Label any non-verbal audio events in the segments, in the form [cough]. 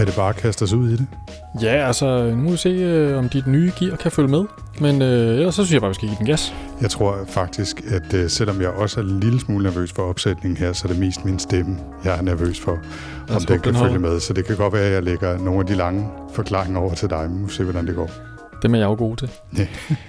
Er det bare at kaste os ud i det? Ja, altså, nu må vi se, øh, om dit nye gear kan følge med. Men øh, ellers så synes jeg bare, vi skal give den gas. Jeg tror faktisk, at øh, selvom jeg også er en lille smule nervøs for opsætningen her, så er det mest min stemme, jeg er nervøs for, om den kan den følge med. Så det kan godt være, at jeg lægger nogle af de lange forklaringer over til dig, nu se, hvordan det går. Dem er jeg jo god til. Ja,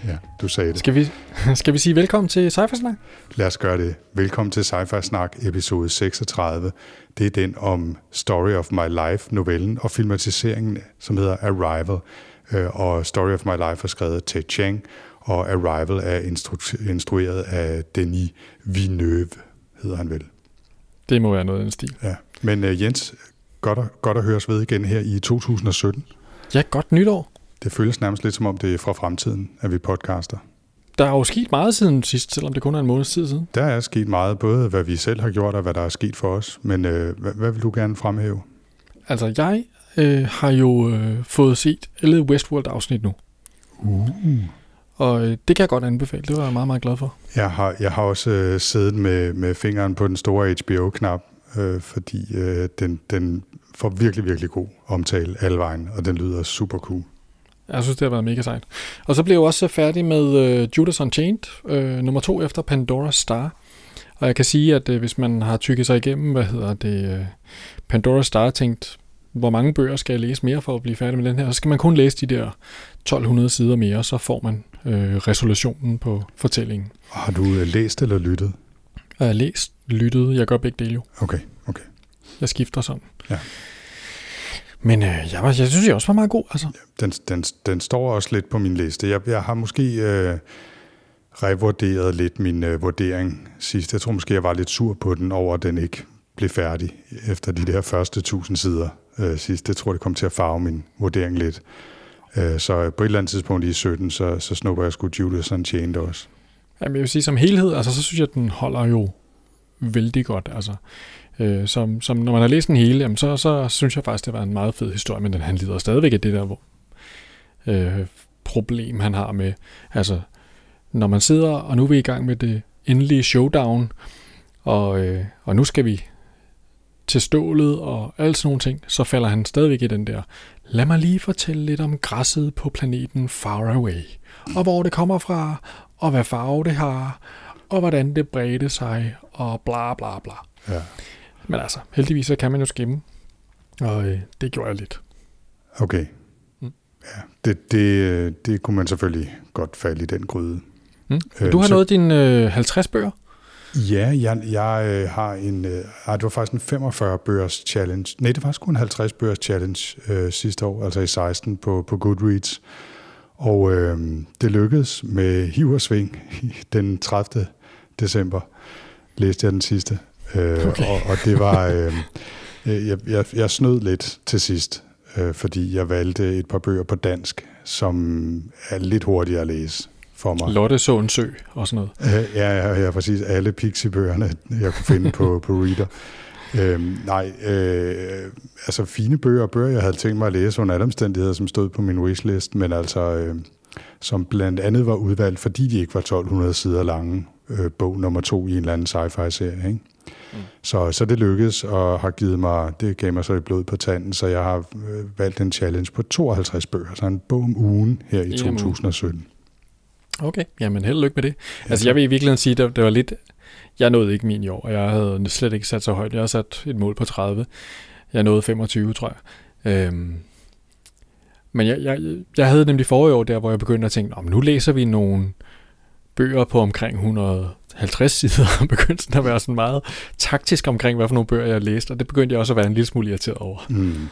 [laughs] du sagde det. Skal vi, [laughs] skal vi sige velkommen til Cypher Snak? Lad os gøre det. Velkommen til Sci-Fi Snak, episode 36. Det er den om Story of My Life, novellen og filmatiseringen, som hedder Arrival. Øh, Og Story of My Life er skrevet af Ted Chiang, og Arrival er instru- instrueret af Denis Villeneuve, hedder han vel. Det må være noget af den stil. Ja. Men uh, Jens, godt at, godt at høres ved igen her i 2017. Ja, godt nytår. Det føles nærmest lidt som om det er fra fremtiden, at vi podcaster. Der er jo sket meget siden sidst, selvom det kun er en måneds tid siden. Der er sket meget, både hvad vi selv har gjort og hvad der er sket for os. Men uh, hvad, hvad vil du gerne fremhæve? Altså, jeg øh, har jo øh, fået set alle Westworld-afsnit nu. Uh. Og øh, det kan jeg godt anbefale. Det var jeg meget, meget glad for. Jeg har, jeg har også øh, siddet med, med fingeren på den store HBO-knap, øh, fordi øh, den, den får virkelig, virkelig god omtale alle vejen, og den lyder super cool. Jeg synes, det har været mega sejt. Og så blev jeg også færdig med øh, Judas Unchained, øh, nummer to efter Pandora's Star. Og jeg kan sige, at øh, hvis man har tykket sig igennem, hvad hedder det, øh, Pandora's Star, tænkt, hvor mange bøger skal jeg læse mere for at blive færdig med den her, så skal man kun læse de der 1200 sider mere, så får man øh, resolutionen på fortællingen. Og har du øh, læst eller lyttet? Jeg har læst, lyttet, jeg gør begge dele jo. Okay, okay. Jeg skifter sådan. Ja. Men øh, jeg, var, jeg synes, jeg også var meget god. Altså. Den, den, den står også lidt på min liste. Jeg, jeg har måske øh, revurderet lidt min øh, vurdering sidst. Jeg tror måske, jeg var lidt sur på den over, at den ikke blev færdig efter de der første tusind sider øh, sidst. Det tror jeg, det kom til at farve min vurdering lidt. Øh, så på et eller andet tidspunkt i 17, så, så snupper jeg sgu Judas Unchained også. Jamen, jeg vil sige, som helhed, altså, så synes jeg, at den holder jo vældig godt. Altså, øh, som, som, når man har læst den hele, jamen, så, så synes jeg faktisk, det var en meget fed historie, men den han lider stadigvæk af det der hvor, øh, problem, han har med, altså, når man sidder, og nu er vi i gang med det endelige showdown, og, øh, og nu skal vi til stålet og alt sådan nogle ting, så falder han stadigvæk i den der, lad mig lige fortælle lidt om græsset på planeten Far Away, og hvor det kommer fra, og hvad farve det har, og hvordan det bredte sig, og bla bla bla. Ja. Men altså, heldigvis så kan man jo skimme, og øh, det gjorde jeg lidt. Okay. Mm. Ja, det, det, øh, det kunne man selvfølgelig godt falde i den gryde. Mm. Øh, Du har så- nået dine øh, 50 bøger. Ja, jeg, jeg øh, har en... Øh, ej, det var faktisk en 45 bøgers challenge. Nej, det var faktisk kun en 50 bøgers challenge øh, sidste år, altså i 16 på, på Goodreads. Og øh, det lykkedes med hiv og sving [laughs] den 30. december. Læste jeg den sidste. Øh, Okay. og, og det var... Øh, øh, jeg, jeg, jeg snød lidt til sidst, øh, fordi jeg valgte et par bøger på dansk, som er lidt hurtigere at læse for mig. Lotte så en sø og sådan noget. Øh, Ja, ja, ja, præcis. Alle Pixie-bøgerne, jeg kunne finde på, på Reader. Øhm, nej, øh, altså fine bøger, bøger, jeg havde tænkt mig at læse under alle omstændigheder, som stod på min wishlist, men altså, øh, som blandt andet var udvalgt, fordi de ikke var 1200 sider lange, øh, bog nummer to i en eller anden sci-fi-serie. Ikke? Mm. Så, så det lykkedes, og har givet mig, det gav mig så et blod på tanden, så jeg har øh, valgt en challenge på 52 bøger, så en bog om ugen her i En om ugen. 2017. Okay, jamen held og lykke med det. Altså jeg vil i virkeligheden sige, at det, det var lidt... Jeg nåede ikke min i år, og jeg havde slet ikke sat så højt. Jeg har sat et mål på 30. Jeg nåede 25, tror jeg. Øhm, men jeg, jeg, jeg havde nemlig forrige år der, hvor jeg begyndte at tænke, om nu læser vi nogle bøger på omkring 150 sider, [laughs] begyndte sådan at være sådan meget taktisk omkring, hvad for nogle bøger jeg læste, og det begyndte jeg også at være en lille smule irriteret over. Mm.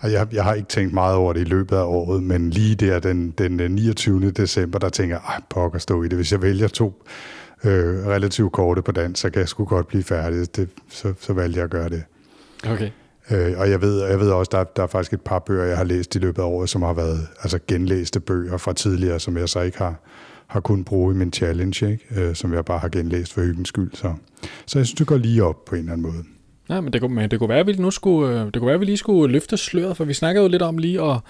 Og Jeg, jeg har ikke tænkt meget over det i løbet af året, men lige der den, den øh, 29. december, der tænker jeg, pokker stå i det. Hvis jeg vælger to øh, relativt korte på dansk, så kan jeg sgu godt blive færdig. Det, så, så valgte jeg at gøre det. Okay. Øh, og jeg ved, jeg ved også, der, der er faktisk et par bøger, jeg har læst i løbet af året, som har været altså genlæste bøger fra tidligere, som jeg så ikke har, har kunnet bruge i min challenge, ikke? Øh, som jeg bare har genlæst for hyggens skyld. Så, så jeg synes, det går lige op på en eller anden måde. Ja, men det kunne, men det kunne være, at vi nu skulle, øh, det kunne være, at vi lige skulle løfte sløret, for vi snakkede jo lidt om lige at,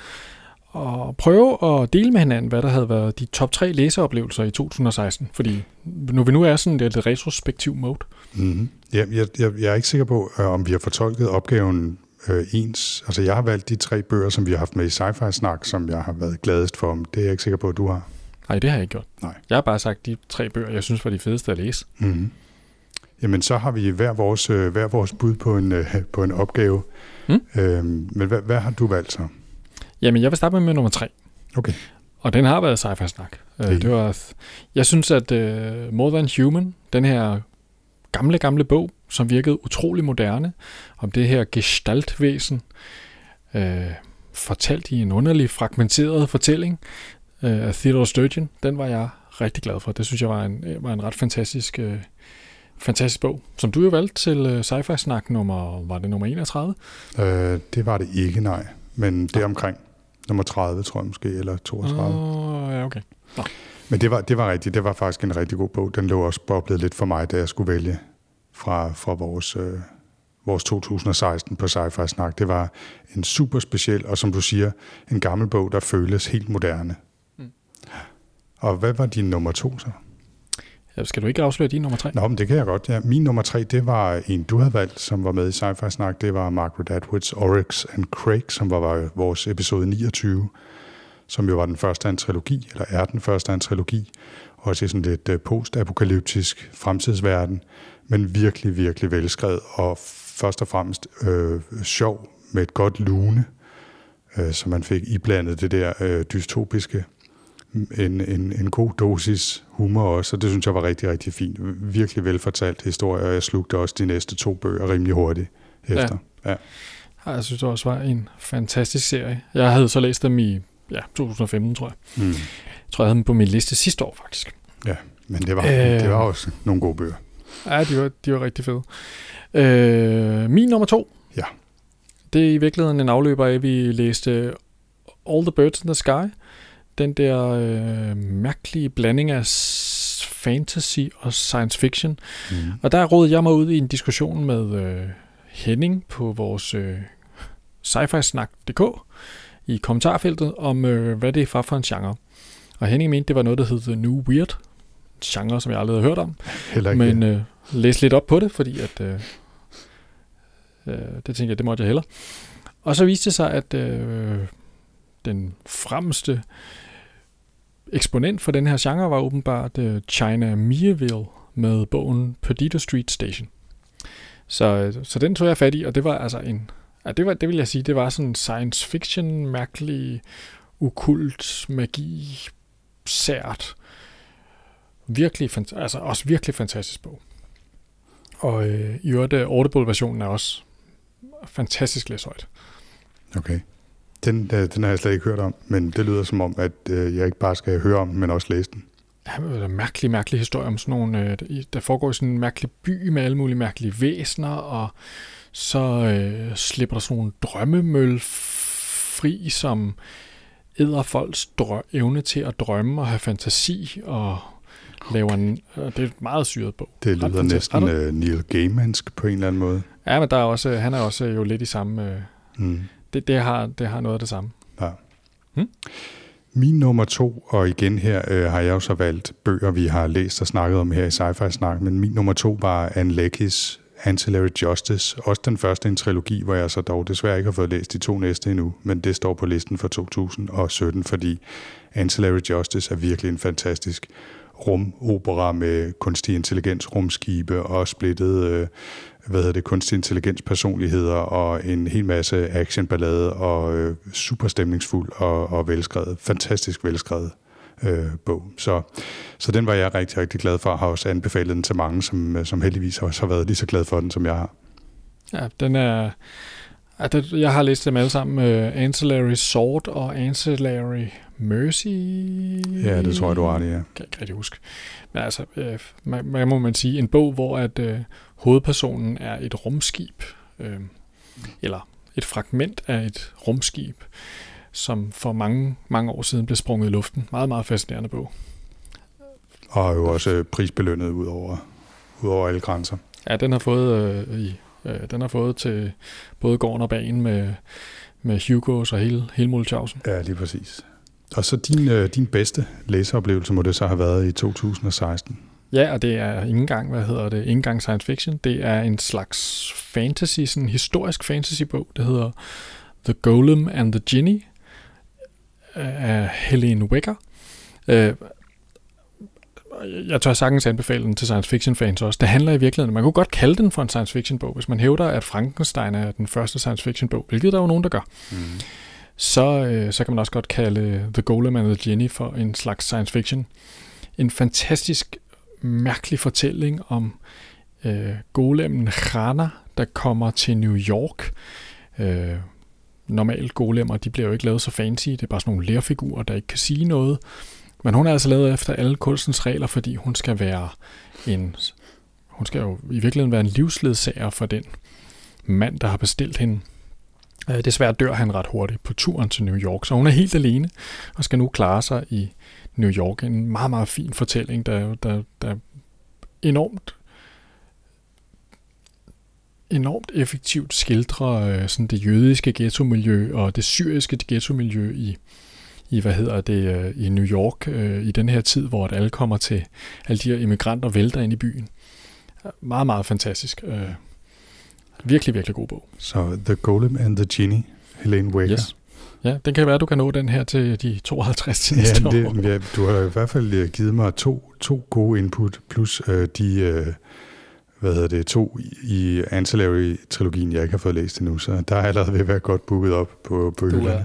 at prøve at dele med hinanden, hvad der havde været de top tre læseoplevelser i 2016. Fordi nu vi nu er sådan lidt retrospektiv mode. Mm-hmm. Ja, jeg, jeg, jeg er ikke sikker på, øh, om vi har fortolket opgaven øh, ens. Altså, jeg har valgt de tre bøger, som vi har haft med i Sci-Fi Snak, som jeg har været gladest for. Det er jeg ikke sikker på, at du har. Nej, det har jeg ikke gjort. Nej. Jeg har bare sagt de tre bøger, jeg synes var de fedeste at læse. Mm-hmm. Jamen, så har vi hver vores, øh, hver vores bud på en, øh, [laughs] på en opgave. Mm. Øhm, men hvad, hvad har du valgt så? Jamen, jeg vil starte med, med nummer tre. Okay. Og den har været sci-fi snak. Øh, det var, jeg synes, at uh, More Than Human, den her gamle, gamle bog, som virkede utrolig moderne, om det her gestaltvæsen, øh, fortalt i en underlig fragmenteret fortælling af Theodore Sturgeon, den var jeg rigtig glad for. Det synes jeg var en, øh, var en ret fantastisk, øh, fantastisk bog, som du jo valgte til øh, sci-fi snak nummer, var det nummer 31? Øh, det var det ikke, nej. Men det er omkring nummer 30, tror jeg måske, eller 32. Åh, ja, okay. Men det var, det var rigtigt. Det var faktisk en rigtig god bog. Den lå også boblet lidt for mig, da jeg skulle vælge fra, fra vores, øh, vores 2016 på Sci-Fi Snak. Det var en super speciel, og som du siger, en gammel bog, der føles helt moderne. Og hvad var din nummer to så? Ja, skal du ikke afsløre din nummer 3? Nå, men det kan jeg godt. Ja. Min nummer tre, det var en, du havde valgt, som var med i Sci-Fi Snak. Det var Margaret Atwoods Oryx and Craig, som var vores episode 29, som jo var den første af en trilogi, eller er den første af en trilogi. Også i sådan lidt øh, post-apokalyptisk fremtidsverden, men virkelig, virkelig velskrevet, og først og fremmest øh, sjov med et godt lune, øh, så man fik iblandet det der øh, dystopiske en, en, en god dosis humor også, og det synes jeg var rigtig, rigtig fint. Virkelig velfortalt historie, og jeg slugte også de næste to bøger rimelig hurtigt efter. Ja. Ja. Jeg synes det også var en fantastisk serie. Jeg havde så læst dem i ja, 2015, tror jeg. Mm. Jeg tror, jeg havde dem på min liste sidste år, faktisk. ja, men det var, Øh. det var også nogle gode bøger. Ja, de var, de var rigtig fede. Øh, min nummer to. Ja. Det er i virkeligheden en afløber af, at vi læste All the Birds in the Sky. Den der øh, mærkelige blanding af fantasy og science fiction. Mm. Og der rådede jeg mig ud i en diskussion med øh, Henning på vores øh, sci-fi snak.dk i kommentarfeltet om, øh, hvad det er for en genre. Og Henning mente, det var noget, der hed The New Weird. En genre, som jeg aldrig havde hørt om. Heller ikke Men øh, læs lidt op på det, fordi at, øh, øh, det tænkte jeg, det måtte jeg heller. Og så viste det sig, at øh, den fremmeste eksponent for den her genre var åbenbart øh, China Mieville med bogen Perdido Street Station. Så, øh, så den tog jeg fat i, og det var altså en... Ja, det, var, det vil jeg sige, det var sådan science fiction, mærkelig, ukult, magi, sært. Virkelig, altså også virkelig fantastisk bog. Og øh, i øvrigt, øh, Audible-versionen er også fantastisk læshøjt. Okay. Den, øh, den har jeg slet ikke hørt om, men det lyder som om, at øh, jeg ikke bare skal høre om den, men også læse den. Ja, det er en mærkelig, mærkelig historie om sådan nogle, øh, der- foregår i sådan en mærkelig by med alle mulige mærkelige væsener, og så øh, slipper der sådan nogle drømmemøl fri, som æder folks drø- evne til at drømme og have fantasi, og laver en, det er et meget syret bog. Det lyder næsten øh, Neil Gaimansk på en eller anden måde. Ja, men der er også, han er også jo lidt i samme, Mm. Det, det, har, det har noget af det samme. Ja. Hmm? Min nummer to, og igen her øh, har jeg jo så valgt bøger, vi har læst og snakket om her i Sci-Fi Snak, men min nummer to var Anne Leckys Ancillary Justice, også den første i en trilogi, hvor jeg så dog desværre ikke har fået læst de to næste endnu, men det står på listen for 2017, fordi Ancillary Justice er virkelig en fantastisk rumopera med kunstig intelligens, rumskibe og splittet øh, hvad hedder det, kunstig intelligens personligheder og en hel masse actionballade og øh, super stemningsfuld og, og velskrevet, fantastisk velskrevet øh, bog. Så, så den var jeg rigtig, rigtig glad for og har også anbefalet den til mange, som, øh, som heldigvis også har været lige så glad for den, som jeg har. Ja, den er... Ja, det, jeg har læst dem alle sammen. Uh, Ancillary Sword og Ancillary Mercy. Ja, det tror jeg, du har det, ja. Kan jeg ikke rigtig huske. Men altså, øh, man, hvad må man sige? En bog, hvor at øh, hovedpersonen er et rumskib. Øh, eller et fragment af et rumskib, som for mange, mange år siden blev sprunget i luften. Meget, meget fascinerende bog. Og er jo også prisbelønnet ud over, ud over alle grænser. Ja, den har fået, øh, i, øh, den har fået til både gården og banen med, med Hugos og hele, hele Mulchausen. Ja, lige præcis. Og så din, øh, din bedste læseoplevelse må det så have været i 2016. Ja, og det er ikke engang, hvad hedder det, ikke engang science fiction. Det er en slags fantasy, sådan en historisk fantasy-bog. Det hedder The Golem and the Genie af Helene Wecker. Øh, jeg tør sagtens anbefale den til science fiction fans også. Det handler i virkeligheden, man kunne godt kalde den for en science fiction bog, hvis man hævder, at Frankenstein er den første science fiction bog, hvilket der er jo nogen, der gør. Mm. Så, øh, så kan man også godt kalde The Golem and the Genie for en slags science fiction. En fantastisk mærkelig fortælling om øh, golemmen Rana, der kommer til New York. Øh, normalt golemmer, de bliver jo ikke lavet så fancy. Det er bare sådan nogle lærfigurer, der ikke kan sige noget. Men hun er altså lavet efter alle kunstens regler, fordi hun skal være en... Hun skal jo i virkeligheden være en livsledsager for den mand, der har bestilt hende. Øh, desværre dør han ret hurtigt på turen til New York, så hun er helt alene og skal nu klare sig i New York. En meget, meget fin fortælling, der, der, der enormt enormt effektivt skildrer øh, sådan det jødiske ghetto-miljø og det syriske ghetto-miljø i, i hvad hedder det øh, i New York øh, i den her tid, hvor at alle kommer til alle de her immigranter vælter ind i byen. Meget, meget fantastisk. Virkelig, virkelig god bog. Så The Golem and the Genie, Helene Waker. Yes. Ja, den kan være, at du kan nå den her til de 52 til næste ja, det, Ja, du har i hvert fald øh, givet mig to, to gode input, plus øh, de øh, hvad hedder det, to i Ancillary-trilogien, jeg ikke har fået læst endnu, så der er allerede ved at være godt booket op på, på du er,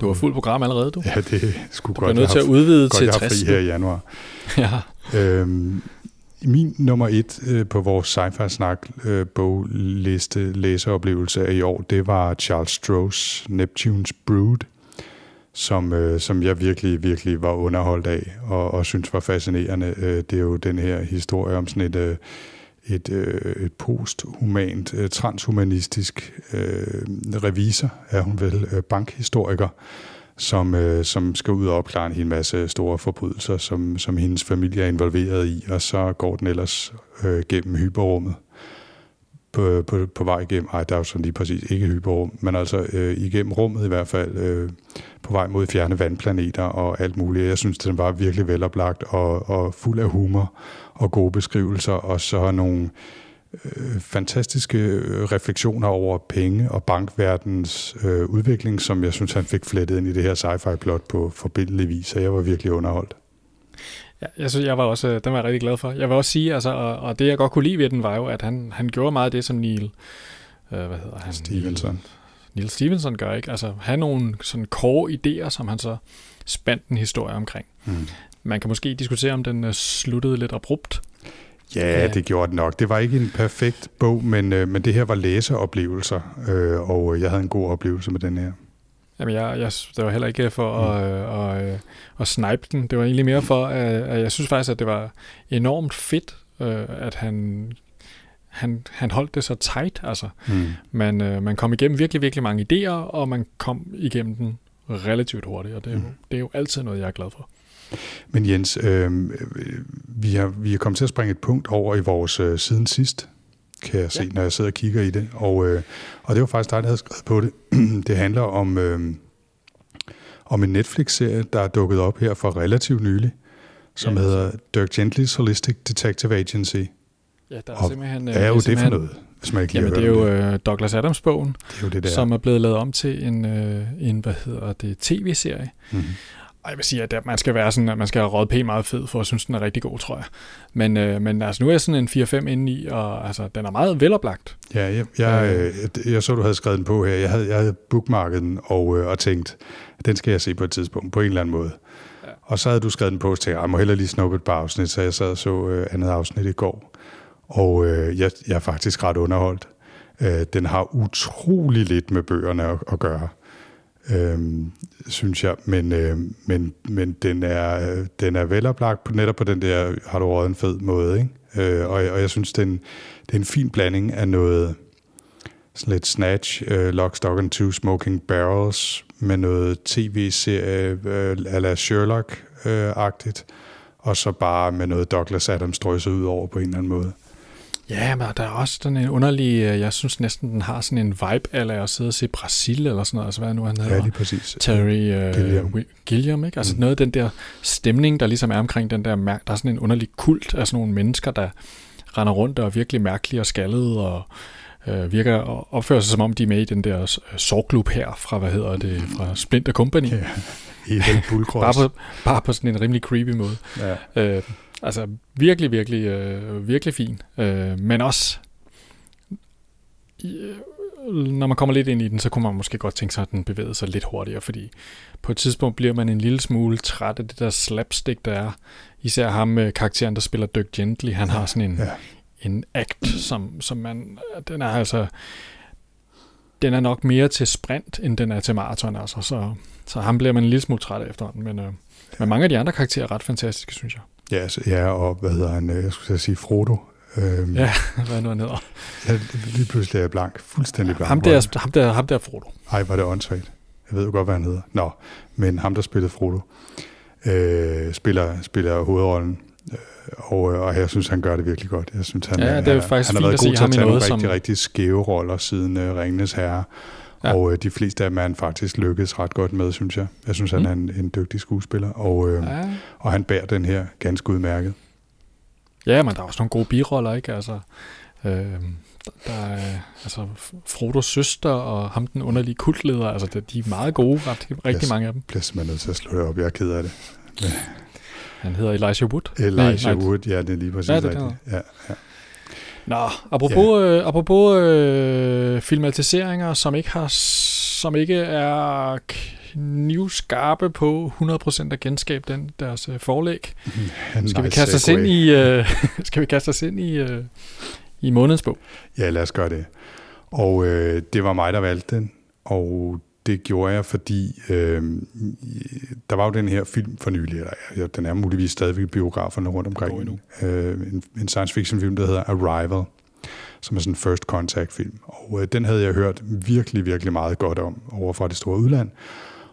Du har fuld program allerede, du. Ja, det skulle du godt. Du er nødt til at udvide til 60. Godt, jeg har fri her i januar. [laughs] ja. Øhm, min nummer et øh, på vores sci-fi snak øh, bogliste læseoplevelse af i år, det var Charles Strohs Neptune's Brood, som, øh, som jeg virkelig, virkelig var underholdt af og, og synes var fascinerende. Øh, det er jo den her historie om sådan et, øh, et, øh, et posthumant, øh, transhumanistisk øh, revisor, er hun vel, øh, bankhistoriker, som, øh, som skal ud og opklare en hel masse store forbrydelser, som, som hendes familie er involveret i, og så går den ellers øh, gennem hyperrummet på, på, på vej igennem, ej, der er jo sådan lige præcis ikke hyperrum, men altså øh, igennem rummet i hvert fald, øh, på vej mod fjerne vandplaneter og alt muligt. Jeg synes, den var virkelig veloplagt og, og fuld af humor og gode beskrivelser, og så nogle øh, fantastiske øh, refleksioner over penge og bankverdens øh, udvikling, som jeg synes, han fik flettet ind i det her sci-fi plot på forbindelig vis, og jeg var virkelig underholdt. Ja, jeg synes, jeg var også, den var jeg rigtig glad for. Jeg vil også sige, altså, og, og det jeg godt kunne lide ved den, var jo, at han, han gjorde meget af det, som Neil, øh, hvad hedder han? Stevenson. Neil, Neil Stevenson gør, ikke? Altså, have nogle sådan core idéer, som han så spændt en historie omkring. Mm. Man kan måske diskutere, om den sluttede lidt abrupt. Ja, det gjorde den nok. Det var ikke en perfekt bog, men, øh, men det her var læseoplevelser, øh, og jeg havde en god oplevelse med den her. Jamen, jeg, jeg, det var heller ikke for mm. at, øh, at, at snipe den. Det var egentlig mere for, at, at jeg synes faktisk, at det var enormt fedt, øh, at han, han, han holdt det så tight. Altså. Mm. Man, øh, man kom igennem virkelig, virkelig mange idéer, og man kom igennem den relativt hurtigt, og det er, mm. det er jo altid noget, jeg er glad for. Men Jens, øh, vi, har, vi er kommet til at springe et punkt over i vores øh, siden sidst, kan jeg se, ja. når jeg sidder og kigger i det. Og, øh, og det var faktisk dig, der havde skrevet på det. [clears throat] det handler om, øh, om en Netflix-serie, der er dukket op her for relativt nylig, som ja, hedder Dirk Gently's Holistic Detective Agency. Ja, der er og simpelthen... Hvad er jo det for noget, hvis man ikke lige jamen, det er jo det. Douglas Adams-bogen, det er jo det, der. som er blevet lavet om til en, øh, en hvad hedder det, tv-serie. Mm-hmm. Og jeg vil sige, at man skal være sådan, at man skal have råd pænt meget fed, for at synes, den er rigtig god, tror jeg. Men, øh, men altså, nu er jeg sådan en 4-5 inde i, og altså, den er meget veloplagt. Ja, jeg, jeg, øh, jeg, jeg så, du havde skrevet den på her. Jeg havde, jeg havde bookmarket den og, øh, og tænkt, at den skal jeg se på et tidspunkt, på en eller anden måde. Ja. Og så havde du skrevet den på, og tænkte, jeg må hellere lige snuppe et par afsnit, så jeg sad og så øh, andet afsnit i går. Og øh, jeg, jeg er faktisk ret underholdt. Øh, den har utrolig lidt med bøgerne at, at gøre øhm, synes jeg. Men, øh, men, men den, er, den er veloplagt på, netop på den der, har du råd en fed måde. Ikke? Øh, og, og jeg synes, den, det er en fin blanding af noget, sådan lidt Snatch, uh, Lock, Stock and Two Smoking Barrels, med noget tv-serie øh, uh, ala Sherlock-agtigt, øh, og så bare med noget Douglas Adams drysset ud over på en eller anden måde. Ja, men der er også sådan en underlig, øh, jeg synes næsten, den har sådan en vibe af at sidde og se Brasil eller sådan noget, altså hvad nu han hedder? Ja, lige præcis. Terry uh, Gilliam. Gilliam, ikke? Altså Mm. noget af den der stemning, der ligesom er omkring den der, der er sådan en underlig kult af sådan nogle mennesker, der render rundt og er virkelig mærkelige og skaldede og øh, virker og opfører sig som om, de er med i den der øh, sorgklub her fra, hvad hedder det, fra Splinter Company. Ja, Bullcross. Bare på, bare på sådan en rimelig creepy måde. Ja. Øh, altså virkelig, virkelig, øh, virkelig fin. Øh, men også, øh, når man kommer lidt ind i den, så kunne man måske godt tænke sig, at den bevægede sig lidt hurtigere, fordi på et tidspunkt bliver man en lille smule træt af det der slapstick, der er. Især ham med karakteren, der spiller Dirk Gently. Han har sådan en, Ja. ja. en act, som, som man, den er altså, den er nok mere til sprint, end den er til maraton, altså. Så, så ham bliver man en lille smule træt af efterhånden, men, øh, men mange af de andre karakterer er ret fantastiske, synes jeg. Ja, altså, ja, og hvad hedder han? øh, Jeg skulle at sige Frodo. Øhm, Ja, [laughs] hvad nu han hedder. Jeg, lige pludselig er jeg blank. Fuldstændig blank. Ham der, ham der, ham der er Frodo. Ej, var det åndssvagt. Jeg ved jo godt, hvad han hedder. Nå, men ham, der spillede Frodo, øh, spiller, spiller hovedrollen. Øh, Og, øh, og jeg synes, han gør det virkelig godt. Jeg synes, han, Ja, er- det er han, faktisk han har været at god til at i tage nogle rigtig, som- rigtig skæve roller siden uh, Ringenes Herre. Ja. Og øh, de fleste af dem er faktisk lykkedes ret godt med, synes jeg. Jeg synes, han Mm. er en, en dygtig skuespiller, og, øh, Ja. og han bærer den her ganske udmærket. ja, men der er også nogle gode biroller, ikke? Altså, øh, der er altså Frodos søster og ham den underlige kultleder, altså de er meget gode, ret, rigtig Yes. mange af dem. Jeg bliver simpelthen nødt til at slå det op. Jeg er ked af det. Han hedder Elijah Wood. Elijah nej. Wood, ja, det er lige præcis Ja, det rigtigt. Ja, ja. Nå, apropos, ja. øh, apropos øh, filmatiseringer, som ikke har som ikke er knivskarpe på 100% at genskabe den, deres øh, forlæg. [laughs] Skal vi kaste os ind i, øh, [laughs] skal vi kaste os ind i, øh, i månedens bog? Ja, lad os gøre det. Og øh, det var mig, der valgte den, og det gjorde jeg, fordi øh, der var jo den her film for nylig, eller ja, den er muligvis stadigvæk i biograferne rundt omkring, øh, en, en science fiction film, der hedder Arrival, som er sådan en first contact film. Og øh, den havde jeg hørt virkelig, virkelig meget godt om over fra det store udland,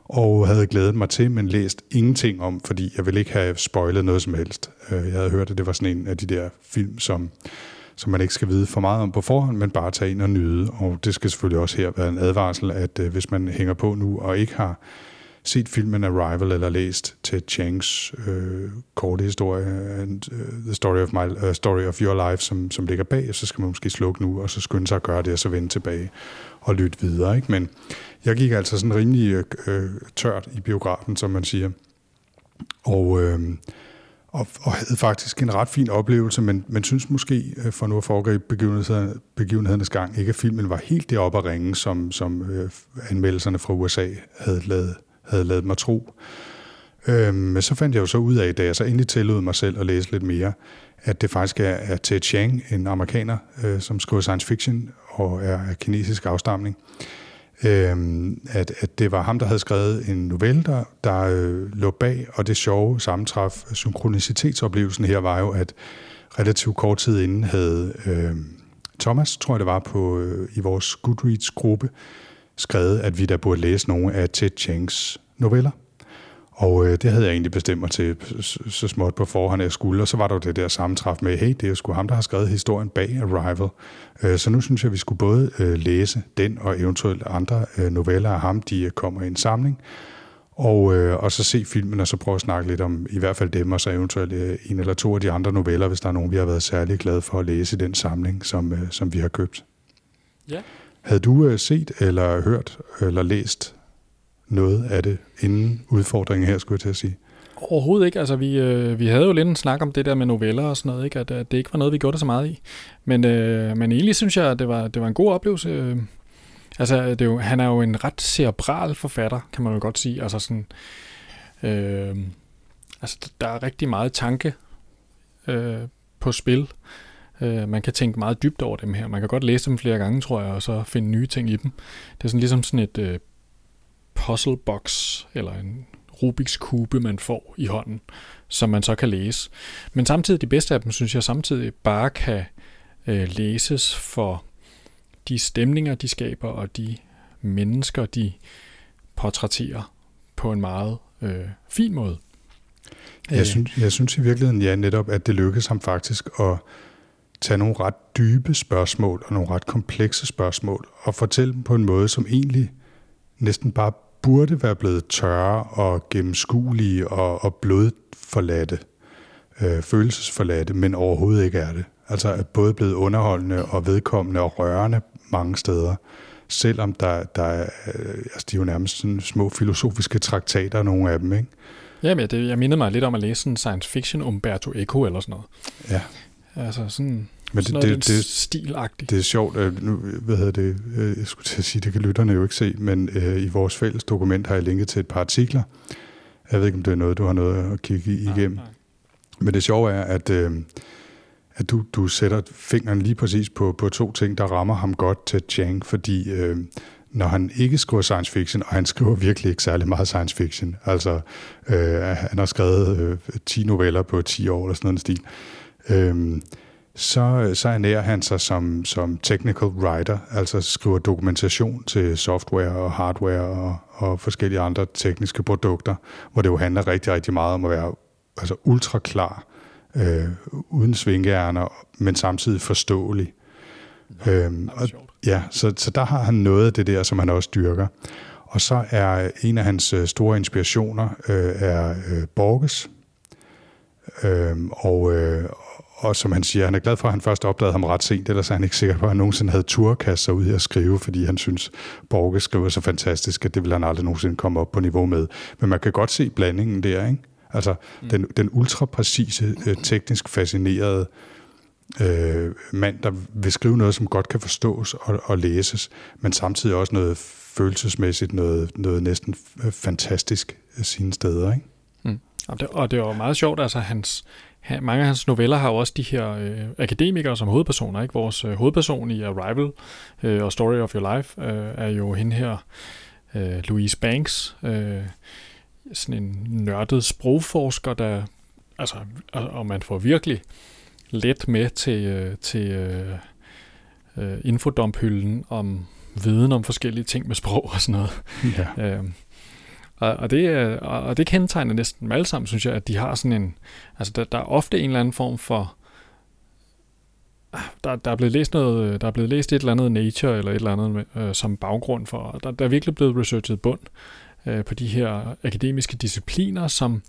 og havde glædet mig til, men læst ingenting om, fordi jeg ville ikke have spoilet noget som helst. Øh, Jeg havde hørt, at det var sådan en af de der film, som som man ikke skal vide for meget om på forhånd, men bare tage ind og nyde. Og det skal selvfølgelig også her være en advarsel, at øh, hvis man hænger på nu og ikke har set filmen Arrival eller læst Ted Changs øh, korte historie, and, uh, The Story of, my, uh, Story of Your Life, som, som ligger bag, så skal man måske slukke nu, og så skynde sig at gøre det, og så vende tilbage og lytte videre. Ikke? Men jeg gik altså sådan rimelig øh, øh, tørt i biografen, som man siger. Og... Øh, og, og havde faktisk en ret fin oplevelse, men, men synes måske, øh, for nu at foregribe begivenhederne, begivenhedernes gang, ikke at filmen var helt deroppe at ringe, som, som øh, anmeldelserne fra USA havde lavet, havde lavet mig tro. Øh, men så fandt jeg jo så ud af, da jeg så endelig tillod mig selv at læse lidt mere, at det faktisk er, er Ted Chiang, en amerikaner, øh, som skriver science fiction og er af kinesisk afstamning, øhm, at, at det var ham, der havde skrevet en novelle, der, der øh, lå bag, og det sjove sammentræf, synkronicitetsoplevelsen her, var jo, at relativt kort tid inden havde øh, Thomas, tror jeg det var, på, øh, i vores Goodreads-gruppe, skrevet, at vi der burde læse nogle af Ted Changs noveller. Og øh, det havde jeg egentlig bestemt mig til så, småt på forhånd, jeg skulle. Og så var der jo det der sammentræf med, hey, det er jo sgu ham, der har skrevet historien bag Arrival. Øh, så nu synes jeg, at vi skulle både øh, læse den og eventuelt andre øh, noveller af ham, de øh, kommer i en samling. Og, øh, og så se filmen, og så prøve at snakke lidt om i hvert fald dem, og så eventuelt øh, en eller to af de andre noveller, hvis der er nogen, vi har været særlig glade for at læse i den samling, som, øh, som vi har købt. Ja. Havde du øh, set eller hørt eller læst noget af det inden udfordringen her, skulle jeg til at sige? Overhovedet ikke. Altså, vi, øh, vi havde jo lidt en snak om det der med noveller og sådan noget, ikke? At, at det ikke var noget, vi gjorde det så meget i. Men, øh, men egentlig synes jeg, at det var, det var en god oplevelse. Øh, Altså, det er jo, han er jo en ret cerebral forfatter, kan man jo godt sige. Altså sådan, øh, altså der er rigtig meget tanke øh, på spil. Øh, man kan tænke meget dybt over dem her. Man kan godt læse dem flere gange, tror jeg, og så finde nye ting i dem. Det er sådan ligesom sådan et øh, puzzle box, eller en Rubiks kube, man får i hånden, som man så kan læse. Men samtidig, de bedste af dem, synes jeg samtidig bare kan øh, læses for de stemninger, de skaber, og de mennesker, de portrætterer på en meget øh, fin måde. Jeg synes, jeg synes i virkeligheden, ja, netop, at det lykkedes ham faktisk at tage nogle ret dybe spørgsmål og nogle ret komplekse spørgsmål og fortælle dem på en måde, som egentlig næsten bare burde være blevet tørre og gennemskuelige og, og blodforladte, øh, følelsesforladte, men overhovedet ikke er det. Altså er både blevet underholdende og vedkommende og rørende mange steder, selvom der, der er, øh, altså de er jo nærmest sådan små filosofiske traktater, nogle af dem, ikke? Ja, men det, jeg mindede mig lidt om at læse en science fiction Umberto Eco eller sådan noget. Ja. Altså sådan, Men det, noget det, det, stilagtigt. Det er sjovt, at nu, hvad hedder det, øh, jeg skulle til at sige, det kan lytterne jo ikke se, men øh, i vores fælles dokument har jeg linket til et par artikler. Jeg ved ikke, om det er noget, du har noget at kigge igennem. Nej, nej. Men det sjove er, at, øh, at du, du sætter fingeren lige præcis på, på to ting, der rammer ham godt til Chang, fordi øh, når han ikke skriver science fiction, og han skriver virkelig ikke særlig meget science fiction, altså øh, han har skrevet øh, 10 noveller på 10 år eller sådan noget stil, øh, så, så ernærer han sig som, som technical writer, altså skriver dokumentation til software og hardware og, og forskellige andre tekniske produkter, hvor det jo handler rigtig, rigtig meget om at være altså ultra klar, øh, uden svingehjerner, men samtidig forståelig. Øhm, og, ja, så, så der har han noget af det der, som han også dyrker. Og så er en af hans øh, store inspirationer øh, er øh, Borges. Øhm, og, øh, og som han siger, han er glad for, at han først opdagede ham ret sent, ellers er han ikke sikker på, at han nogensinde havde turkast sig ud i at skrive, fordi han synes, Borges skriver så fantastisk, at det vil han aldrig nogensinde komme op på niveau med. Men man kan godt se blandingen der, ikke? Altså mm. den, den ultra præcise, øh, teknisk fascinerede øh, mand, der vil skrive noget, som godt kan forstås og, og læses, men samtidig også noget følelsesmæssigt, noget, noget næsten f- fantastisk af sine steder, ikke? Mm. Og, det, og det var meget sjovt, altså hans, han, mange af hans noveller har jo også de her øh, akademikere som hovedpersoner, ikke? Vores øh, hovedperson i Arrival øh, og Story of Your Life øh, er jo hende her, øh, Louise Banks, øh, sådan en nørdet sprogforsker, der, altså, og, man får virkelig let med til, øh, til øh, øh, infodomphylden om viden om forskellige ting med sprog og sådan noget. Ja. Øhm, og, og, det, er- og det kendetegner næsten dem alle sammen, synes jeg, at de har sådan en... Altså, der, der er ofte en eller anden form for... Ah, Der, der, er blevet læst noget, der er blevet læst et eller andet Nature eller et eller andet øh, som baggrund for. Der, der er virkelig blevet researchet bund øh, på de her akademiske discipliner, som,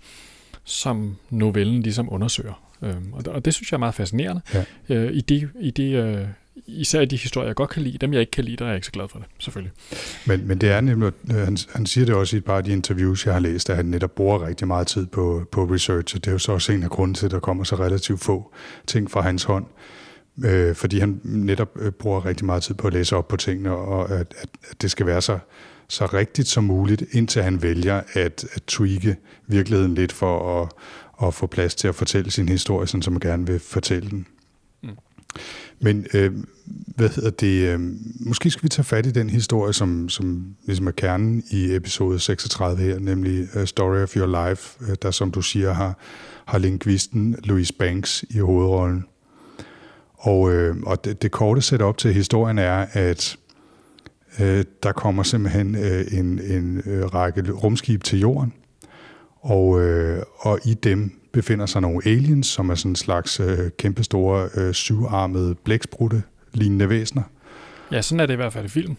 som novellen ligesom undersøger. Øhm, og, det- og det synes jeg er meget fascinerende. Ja. Øh, i de, i de, øh, især de historier, jeg godt kan lide. Dem, jeg ikke kan lide, der er jeg ikke så glad for det, selvfølgelig. Men, men det er nemlig, øh, han, han siger det også i et par af de interviews, jeg har læst, at han netop bruger rigtig meget tid på, på research, og det er jo så også en af grunden til, at der kommer så relativt få ting fra hans hånd. Øh, fordi han netop øh, bruger rigtig meget tid på at læse op på tingene, og at, at, at det skal være så, så rigtigt som muligt, indtil han vælger at, at tweake virkeligheden lidt for at, at få plads til at fortælle sin historie, sådan som man gerne vil fortælle den. Men øh, hvad hedder det? Øh, måske skal vi tage fat i den historie, som, som ligesom er kernen i episode 36 her, nemlig uh, Story of Your Life, øh, der som du siger har, har lingvisten Louise Banks i hovedrollen. Og, øh, og det, det korte setup til historien er, at øh, der kommer simpelthen øh, en, en øh, række rumskib til jorden, og, øh, og i dem befinder sig nogle aliens, som er sådan en slags øh, kæmpestore øh, syvarmede blæksprutte lignende væsener. Ja, sådan er det i hvert fald i filmen.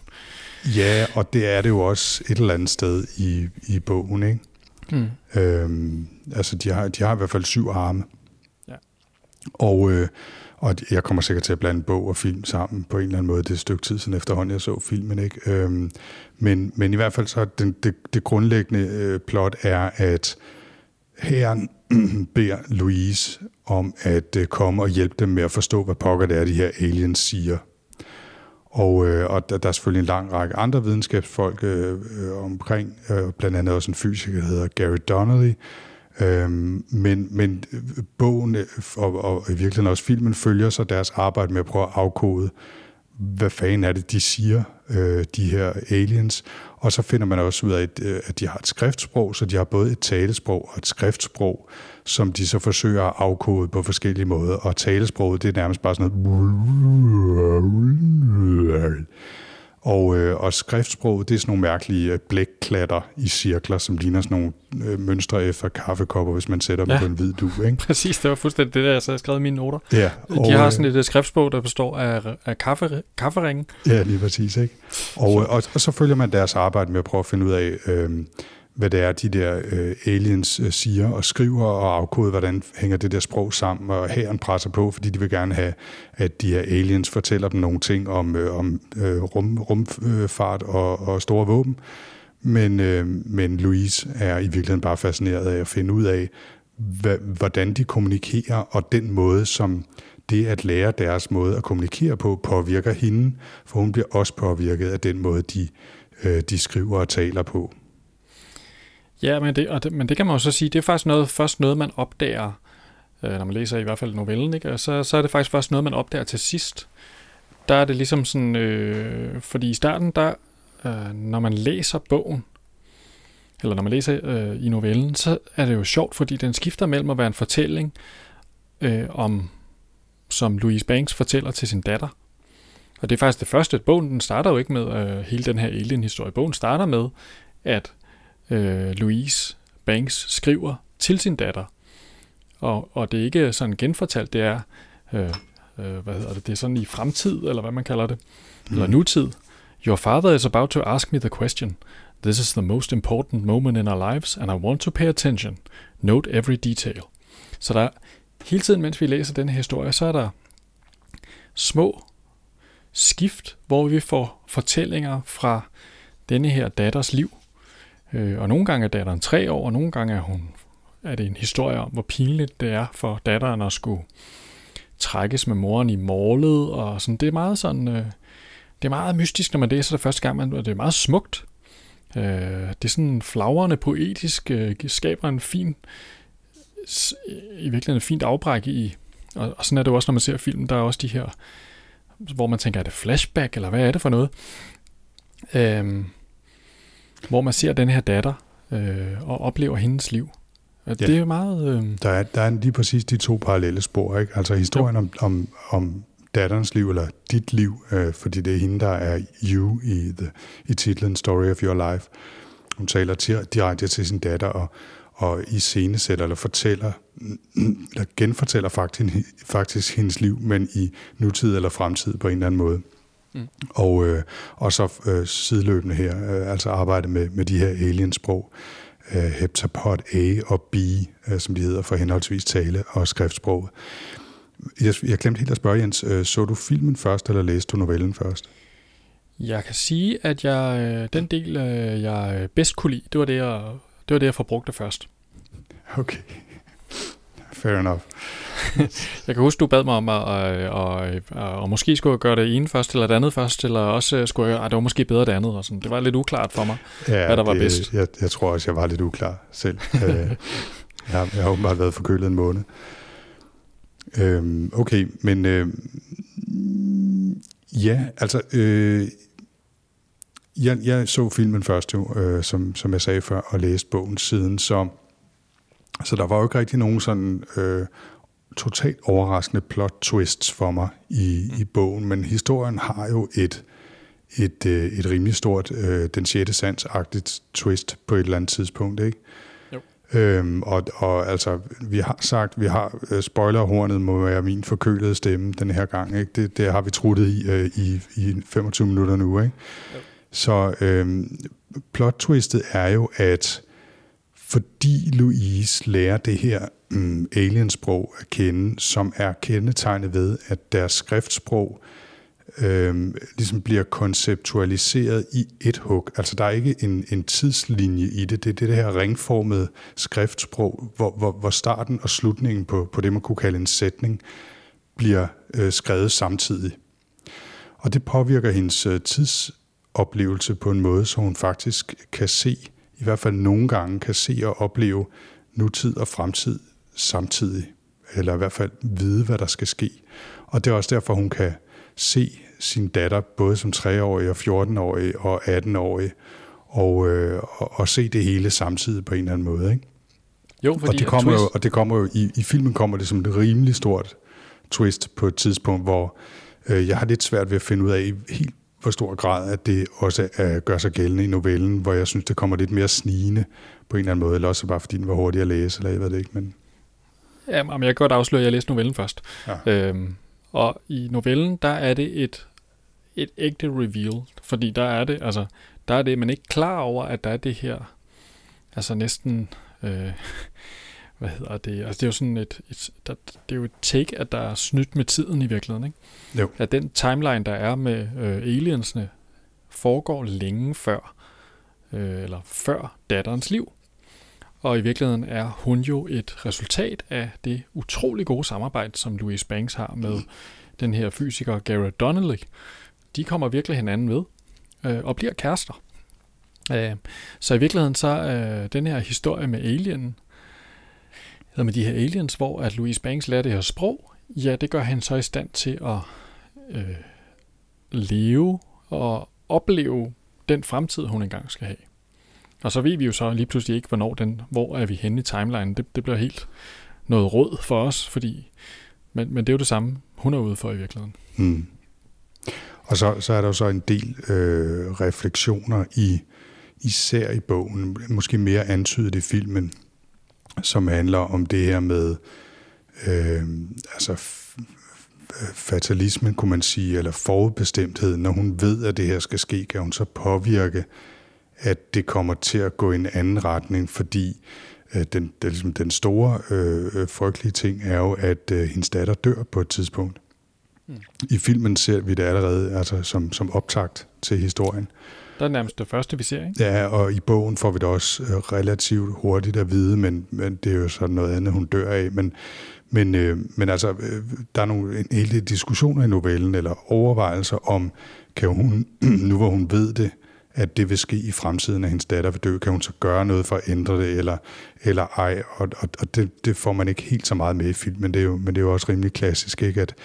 Ja, og det er det jo også et eller andet sted i, i bogen, ikke? Mm. Øhm, altså, de har, de har i hvert fald syv arme. Ja. Og, øh, og jeg kommer sikkert til at blande bog og film sammen på en eller anden måde. Det er et stykke tid siden efterhånden, jeg så filmen. Ikke? Øhm, men, men i hvert fald så den, det, det grundlæggende øh, plot er, at herren [clears throat] beder Louise om at øh, komme og hjælpe dem med at forstå, hvad pokker det er, de her aliens siger. Og, øh, og der, der er selvfølgelig en lang række andre videnskabsfolk øh, øh, omkring, øh, blandt andet også en fysiker, der hedder Gary Donnelly. Øhm, men, men bogen øh, og, og i virkeligheden også filmen følger så deres arbejde med at prøve at afkode, hvad fanden er det, de siger, øh, de her aliens. Og så finder man også ud af, at, øh, at de har et skriftsprog, så de har både et talesprog og et skriftsprog, som de så forsøger at afkode på forskellige måder. Og talesproget, det er nærmest bare sådan noget... Og, øh, og skriftsproget, det er sådan nogle mærkelige øh, blækklatter i cirkler, som ligner sådan nogle øh, mønstre efter kaffekopper, hvis man sætter dem Ja. på en hvid du, ikke? [laughs] Præcis, det var fuldstændig det, der jeg så havde skrevet i mine noter. Ja, De har sådan et øh, skriftsprog, der består af, af kaffe, kafferingen. Ja, lige præcis. Ikke? Og, og, og så følger man deres arbejde med at prøve at finde ud af, øh, hvad det er, de der øh, aliens øh, siger og skriver og afkode, hvordan hænger det der sprog sammen, og hæren presser på, fordi de vil gerne have, at de her aliens fortæller dem nogle ting om, øh, om øh, rum, rumfart øh, og, og store våben. Men, øh, men Louise er i virkeligheden bare fascineret af at finde ud af, hva, hvordan de kommunikerer, og den måde, som det at lære deres måde at kommunikere på, påvirker hende, for hun bliver også påvirket af den måde, de, øh, de skriver og taler på. Ja, men det, og det, men det kan man jo så sige, det er faktisk noget, først noget, man opdager, øh, når man læser i hvert fald novellen, ikke? Og så, så er det faktisk først noget, man opdager til sidst. Der er det ligesom sådan, øh, fordi i starten, der, øh, når man læser bogen, eller når man læser øh, i novellen, så er det jo sjovt, fordi den skifter mellem at være en fortælling øh, om, som Louise Banks fortæller til sin datter. Og det er faktisk det første. Bogen den starter jo ikke med øh, hele den her alien-historie. Bogen starter med, at øh, Louise Banks skriver til sin datter. Og, og det er ikke sådan genfortalt, det er, øh, øh, hvad hedder det, det er sådan i fremtid, eller hvad man kalder det, mm. eller nutid. Your father is about to ask me the question. This is the most important moment in our lives, and I want to pay attention. Note every detail. Så der hele tiden, mens vi læser den her historie, så er der små skift, hvor vi får fortællinger fra denne her datters liv. Øh, og nogle gange er datteren tre år, og nogle gange er, hun, er det en historie om, hvor pinligt det er for datteren at skulle trækkes med moren i målet. Og sådan. Det er meget sådan, øh, det er meget mystisk, når man læser det første gang, og det er meget smukt. Øh, det er sådan flagrende poetisk, øh, skaber en fin, i virkeligheden et fint afbræk i, og, og sådan er det jo også, når man ser filmen, der er også de her, hvor man tænker, er det flashback, eller hvad er det for noget? Øhm, hvor man ser den her datter, øh, og oplever hendes liv. Og Ja. Det er meget... Øh, Der er, der er lige præcis de to parallelle spor, ikke? Altså historien om, om, om datterens liv, eller dit liv, øh, fordi det er hende, der er you i, the, i titlen Story of Your Life. Hun taler til, direkte til sin datter, og, og i scenesætter, eller fortæller, eller genfortæller faktisk, faktisk hendes liv, men i nutid eller fremtid på en eller anden måde. Mm. Og, øh, og så øh, sideløbende her, øh, altså arbejde med, med de her aliensprog, øh, heptapod A og B, øh, som de hedder for henholdsvis tale- og skriftsprog. Jeg, jeg glemte helt at spørge, Jens, øh, så du filmen først, eller læste du novellen først? jeg kan sige, at jeg, øh, den del, øh, jeg øh, bedst kunne lide, det var det, jeg, det var det, jeg forbrugte først. Okay. Fair enough. [laughs] Jeg kan huske, du bad mig om, at, at, at, at, at måske skulle jeg gøre det ene først, eller det andet først, eller også øh, skulle jeg, at det var måske bedre det andet. Og sådan. Det var lidt uklart for mig. Ja, Hvad der var det, bedst. Jeg, jeg tror også, jeg var lidt uklar selv. [laughs] Øh, jeg, har- jeg har åbenbart været forkølet en måned. Øhm, okay, men øh, ja, altså, øh, jeg, jeg så filmen først jo, øh, som, som jeg sagde før, og læste bogen siden, så, så der var jo ikke rigtig nogen sådan øh, totalt overraskende plot twists for mig i, i bogen, men historien har jo et et, øh, et rimelig stort øh, den sjette sans-agtigt twist på et eller andet tidspunkt, ikke? Jo. Øhm, og, og altså, vi har sagt, vi har øh, spoilerhornet må være min forkølede stemme den her gang, ikke? Det, det har vi truttet i, øh, i, i 25 minutter nu, ikke? Jo. Så øhm, plot-twistet er jo, at fordi Louise lærer det her mm, aliensprog at kende, som er kendetegnet ved, at deres skriftsprog øh, ligesom bliver konceptualiseret i et hug. Altså der er ikke en, en tidslinje i det. Det er det her ringformede skriftsprog, hvor, hvor, hvor starten og slutningen på, på det, man kunne kalde en sætning, bliver øh, skrevet samtidig. Og det påvirker hendes øh, tidsoplevelse på en måde, så hun faktisk kan se, i hvert fald nogle gange kan se og opleve nutid og fremtid samtidig. Eller i hvert fald vide, hvad der skal ske. Og det er også derfor, hun kan se sin datter, både som 3-årig og 14-årig og 18-årig, og, øh, og, og se det hele samtidig på en eller anden måde. Ikke? Jo, fordi og det kommer twist, jo, og det kommer jo i, i filmen kommer det som et rimelig stort twist på et tidspunkt, hvor øh, jeg har lidt svært ved at finde ud af i helt hvor stor grad, at det også er, gør sig gældende i novellen, hvor jeg synes, det kommer lidt mere snigende på en eller anden måde, eller også bare fordi den var hurtig at læse, eller jeg ved det ikke, men... Ja, men jeg kan godt afsløre, at jeg læste novellen først. Ja. Øhm, og i novellen, der er det et, et ægte reveal, fordi der er det, altså, der er det, man er ikke klar over, at der er det her, altså næsten, øh, [laughs] hvad hedder det, altså det er jo sådan et, et der, det er jo et take, at der er snydt med tiden i virkeligheden, ikke? Jo. At den timeline, der er med øh, aliensene, foregår længe før, øh, eller før datterens liv. Og i virkeligheden er hun jo et resultat af det utrolig gode samarbejde, som Louise Banks har med den her fysiker Garrett Donnelly. De kommer virkelig hinanden ved øh, og bliver kærester. Øh, så i virkeligheden så øh, den her historie med alien, eller med de her aliens, hvor at Louise Banks lærer det her sprog, ja, det gør han så i stand til at øh, leve og opleve den fremtid, hun engang skal have. Og så ved vi jo så lige pludselig ikke, hvornår den, hvor er vi henne i timeline. Det, det bliver helt noget råd for os, fordi, men, men det er jo det samme, hun er ude for i virkeligheden. Mm. Og så, så er der jo så en del øh, refleksioner i især i bogen, måske mere antydet i filmen, som handler om det her med øh, altså fatalismen, kunne man sige, eller forudbestemthed. Når hun ved, at det her skal ske, kan hun så påvirke, at det kommer til at gå i en anden retning, fordi øh, den, den, ligesom den store øh, frygtelige ting er jo, at øh, hendes datter dør på et tidspunkt. Mm. I filmen ser vi det allerede altså som, som optakt til historien. Der er nærmest det første, vi ser, ikke? Ja, og i bogen får vi det også øh, relativt hurtigt at vide, men, men det er jo sådan noget andet, hun dør af. Men, men, øh, men altså, øh, der er nogle, en hel del diskussioner i novellen, eller overvejelser om, kan hun, [clears throat] nu hvor hun ved det, at det vil ske i fremtiden, at hendes datter vil dø, kan hun så gøre noget for at ændre det, eller, eller ej, og, og, og det, det får man ikke helt så meget med i filmen, det er jo, men det er jo også rimelig klassisk, ikke? At,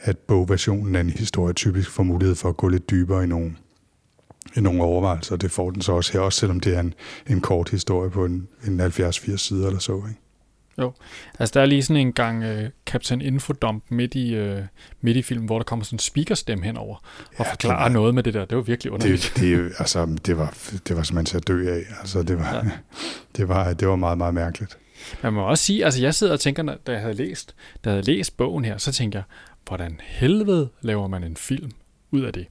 at bogversionen af en historie typisk får mulighed for at gå lidt dybere i nogle, i nogle overvejelser, det får den så også her, også selvom det er en, en kort historie på en, en 70-80 sider eller så, ikke? Jo, altså der er lige sådan en gang uh, Captain Infodump midt i, uh, midt i filmen, hvor der kommer sådan en speakerstemme henover og Ja, forklarer var- noget med det der. Det var virkelig underligt. Det, det, altså, det, var, det var simpelthen til at dø af. Altså, det, var, Ja. [laughs] det, var, det var meget, meget mærkeligt. Man må også sige, altså jeg sidder og tænker, når- da jeg havde læst, da jeg havde læst bogen her, så tænker jeg, hvordan helvede laver man en film ud af det?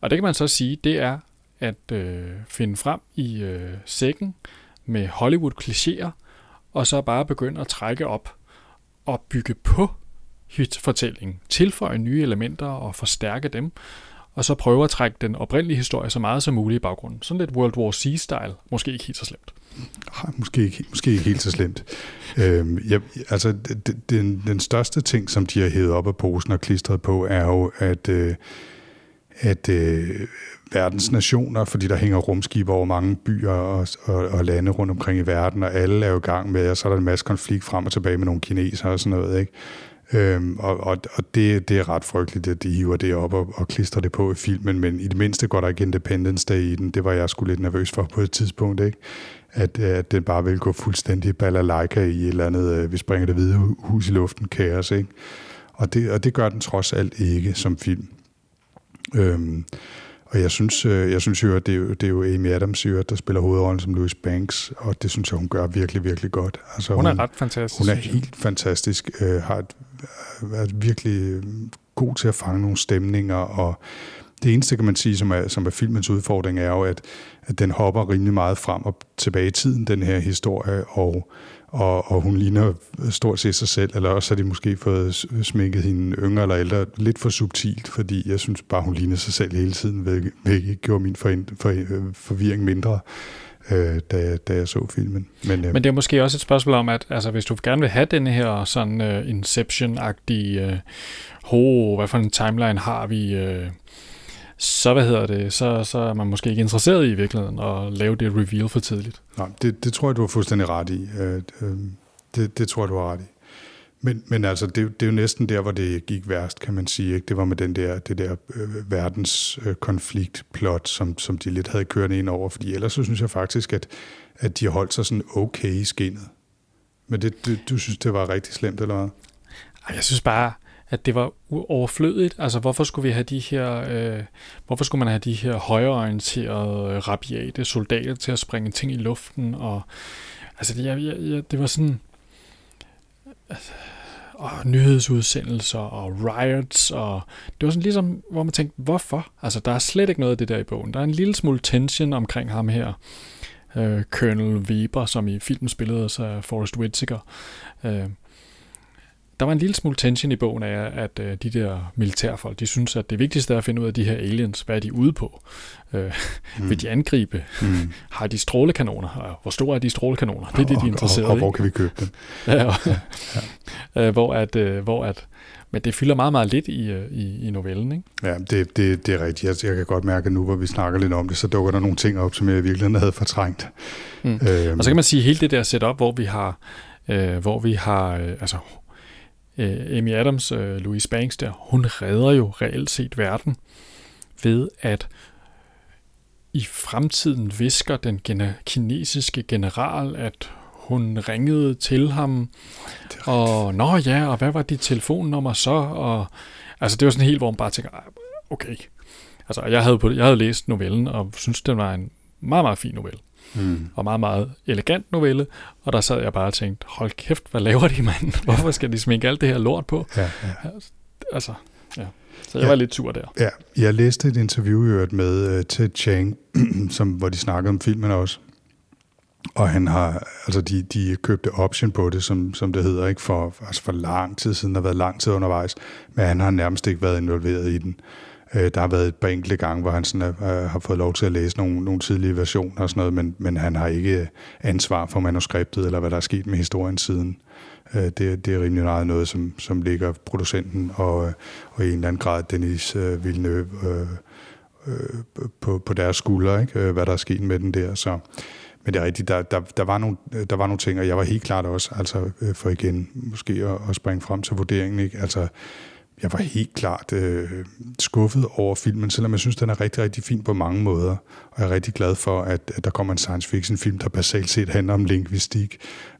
Og det kan man så sige, det er at øh, finde frem i øh, sækken med Hollywood-klichéer, og så bare begynde at trække op og bygge på hitfortællingen, tilføje nye elementer og forstærke dem, og så prøve at trække den oprindelige historie så meget som muligt i baggrunden. Sådan lidt World War C-style, måske ikke helt så slemt. Ej, Måske ikke, måske ikke helt så slemt. Øhm, jeg, altså, d- d- den, den største ting, som de har hævet op af posen og klistret på, er jo, at, øh, at øh, verdens nationer, fordi der hænger rumskibe over mange byer og, og, og lande rundt omkring i verden, og alle er jo i gang med, og så er der en masse konflikt frem og tilbage med nogle kinesere og sådan noget, ikke? Øhm, og og, og det, det er ret frygteligt, at de hiver det op og, og klistrer det på i filmen, men i det mindste går der ikke Independence Day i den. Det var jeg sgu lidt nervøs for på et tidspunkt, ikke? At, at den bare ville gå fuldstændig balalaika i et eller andet, øh, vi springer det hvide hus i luften, kaos, ikke? Og det, og det gør den trods alt ikke som film. Øhm, og jeg synes, øh, jeg synes jo, at det er jo, det er jo Amy Adams, jo, der spiller hovedrollen som Louis Banks, og det synes jeg, hun gør virkelig, virkelig godt. Altså, Hun er ret fantastisk. hun er helt fantastisk, øh, har et, er virkelig øh, god til at fange nogle stemninger, og det eneste, kan man sige, som er, som er filmens udfordring, er jo, at, at den hopper rimelig meget frem og tilbage i tiden, den her historie, og, og, og hun ligner stort set sig selv, eller også har de måske fået sminket hende yngre eller ældre lidt for subtilt, fordi jeg synes bare, hun ligner sig selv hele tiden, hvilket hvilket gjorde min for, for, forvirring mindre, øh, da, jeg- da jeg så filmen. Men, øh, Men det er måske også et spørgsmål om, at altså, hvis du gerne vil have den her sådan uh, Inception-agtige, uh, ho, hvad for en timeline har vi, uh, så hvad hedder det, så, så er man måske ikke interesseret i virkeligheden at lave det reveal for tidligt. Nej, det, det tror jeg, du har fuldstændig ret i. Øh, øh, det, det tror jeg, du har ret i. Men, men altså, det, det er jo næsten der, hvor det gik værst, kan man sige. Ikke? Det var med den der, det der øh, verdens øh, som, som de lidt havde kørt ind over. Fordi ellers så synes jeg faktisk, at, at de har holdt sig sådan okay i skinnet. Men det, det, du synes, det var rigtig slemt, eller hvad? Jeg synes bare, at det var overflødigt. Altså, hvorfor skulle vi have de her, øh, hvorfor skulle man have de her højreorienterede, øh, rabiate soldater til at springe ting i luften? Og, altså, det, jeg, jeg, det var sådan, altså, og nyhedsudsendelser og riots, og det var sådan ligesom, hvor man tænkte, hvorfor? Altså, der er slet ikke noget af det der i bogen. Der er en lille smule tension omkring ham her, øh, Colonel Weber, som i filmen spillede sig Forrest Whitaker. Øh, der var en lille smule tension i bogen af, at øh, de der militærfolk, de synes, at det vigtigste er at finde ud af de her aliens. Hvad er de ude på? Øh, mm. Vil de angribe? Mm. Har de strålekanoner? Og hvor store er de strålekanoner? Det er det, de er interesseret og, og, og i. hvor kan vi købe dem? Ja, og, ja. Øh, hvor at, øh, hvor at, men det fylder meget, meget lidt i, øh, i, i novellen, ikke? Ja, det, det, det er rigtigt. Jeg, jeg kan godt mærke, at nu hvor vi snakker lidt om det, så dukker der nogle ting op, som jeg i virkeligheden havde fortrængt. Mm. Øhm. Og så kan man sige, at hele det der setup, hvor vi har, øh, hvor vi har øh, altså, øh, Amy Adams, øh, Louise Banks der, hun redder jo reelt set verden ved at i fremtiden visker den gene- kinesiske general, at hun ringede til ham, og nå ja, og hvad var dit telefonnummer så? Og, altså det var sådan helt, hvor man bare tænker, "Ej, okay. Altså jeg havde, på, jeg havde læst novellen, og synes den var en meget, meget fin novelle. Mm. Og meget, meget elegant novelle. Og der sad jeg bare og tænkte, hold kæft, hvad laver de, mand? [laughs] Hvorfor skal de sminke alt det her lort på? Ja, ja. Altså, ja. Så jeg Ja. var lidt sur der. Ja, jeg læste et interview i øvrigt med uh, Ted Chiang, [clears throat] som, hvor de snakkede om filmen også. Og han har, altså de, de købte option på det, som, som det hedder, ikke for, altså for lang tid siden, der har været lang tid undervejs, men han har nærmest ikke været involveret i den. Øh, Der har været et par enkelte gange, hvor han sådan, øh, har fået lov til at læse nogle, nogle tidlige versioner og sådan noget, men, men han har ikke øh, ansvar for manuskriptet, eller hvad der er sket med historien siden. Øh, Det, det er rimelig meget noget, som, som ligger producenten og, øh, og i en eller anden grad Denis øh, Villeneuve øh, øh, på, på deres skuldre, ikke? Øh, hvad der er sket med den der. Så, men det er rigtigt, der, der, der, var nogle, der var nogle ting, og jeg var helt klart også, altså for igen måske at, at springe frem til vurderingen, ikke? altså jeg var helt klart øh, skuffet over filmen, selvom jeg synes, den er rigtig, rigtig fin på mange måder. Og jeg er rigtig glad for, at, at der kommer en science fiction film, der basalt set handler om lingvistik,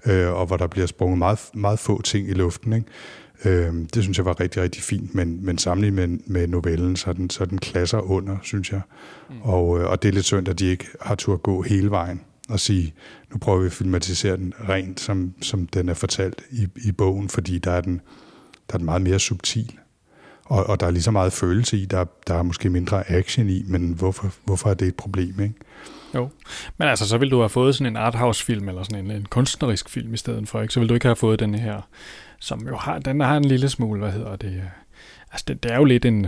øh, og hvor der bliver sprunget meget, meget få ting i luften. Ikke? Øh, det synes jeg var rigtig, rigtig fint, men, men sammenlignet med, med novellen, så er, den, så den klasser under, synes jeg. Mm. Og, øh, og det er lidt synd, at de ikke har tur at gå hele vejen og sige, nu prøver vi at filmatisere den rent, som, som den er fortalt i, i bogen, fordi der er den, der er den meget mere subtil. Og, og der er lige så meget følelse i, der, der er måske mindre action i, men hvorfor, hvorfor er det et problem, ikke? Jo. Men altså, så ville du have fået sådan en arthouse-film, eller sådan en, en kunstnerisk film i stedet for, ikke? Så ville du ikke have fået den her, som jo har, den har en lille smule, hvad hedder det, øh, altså det, det er jo lidt en,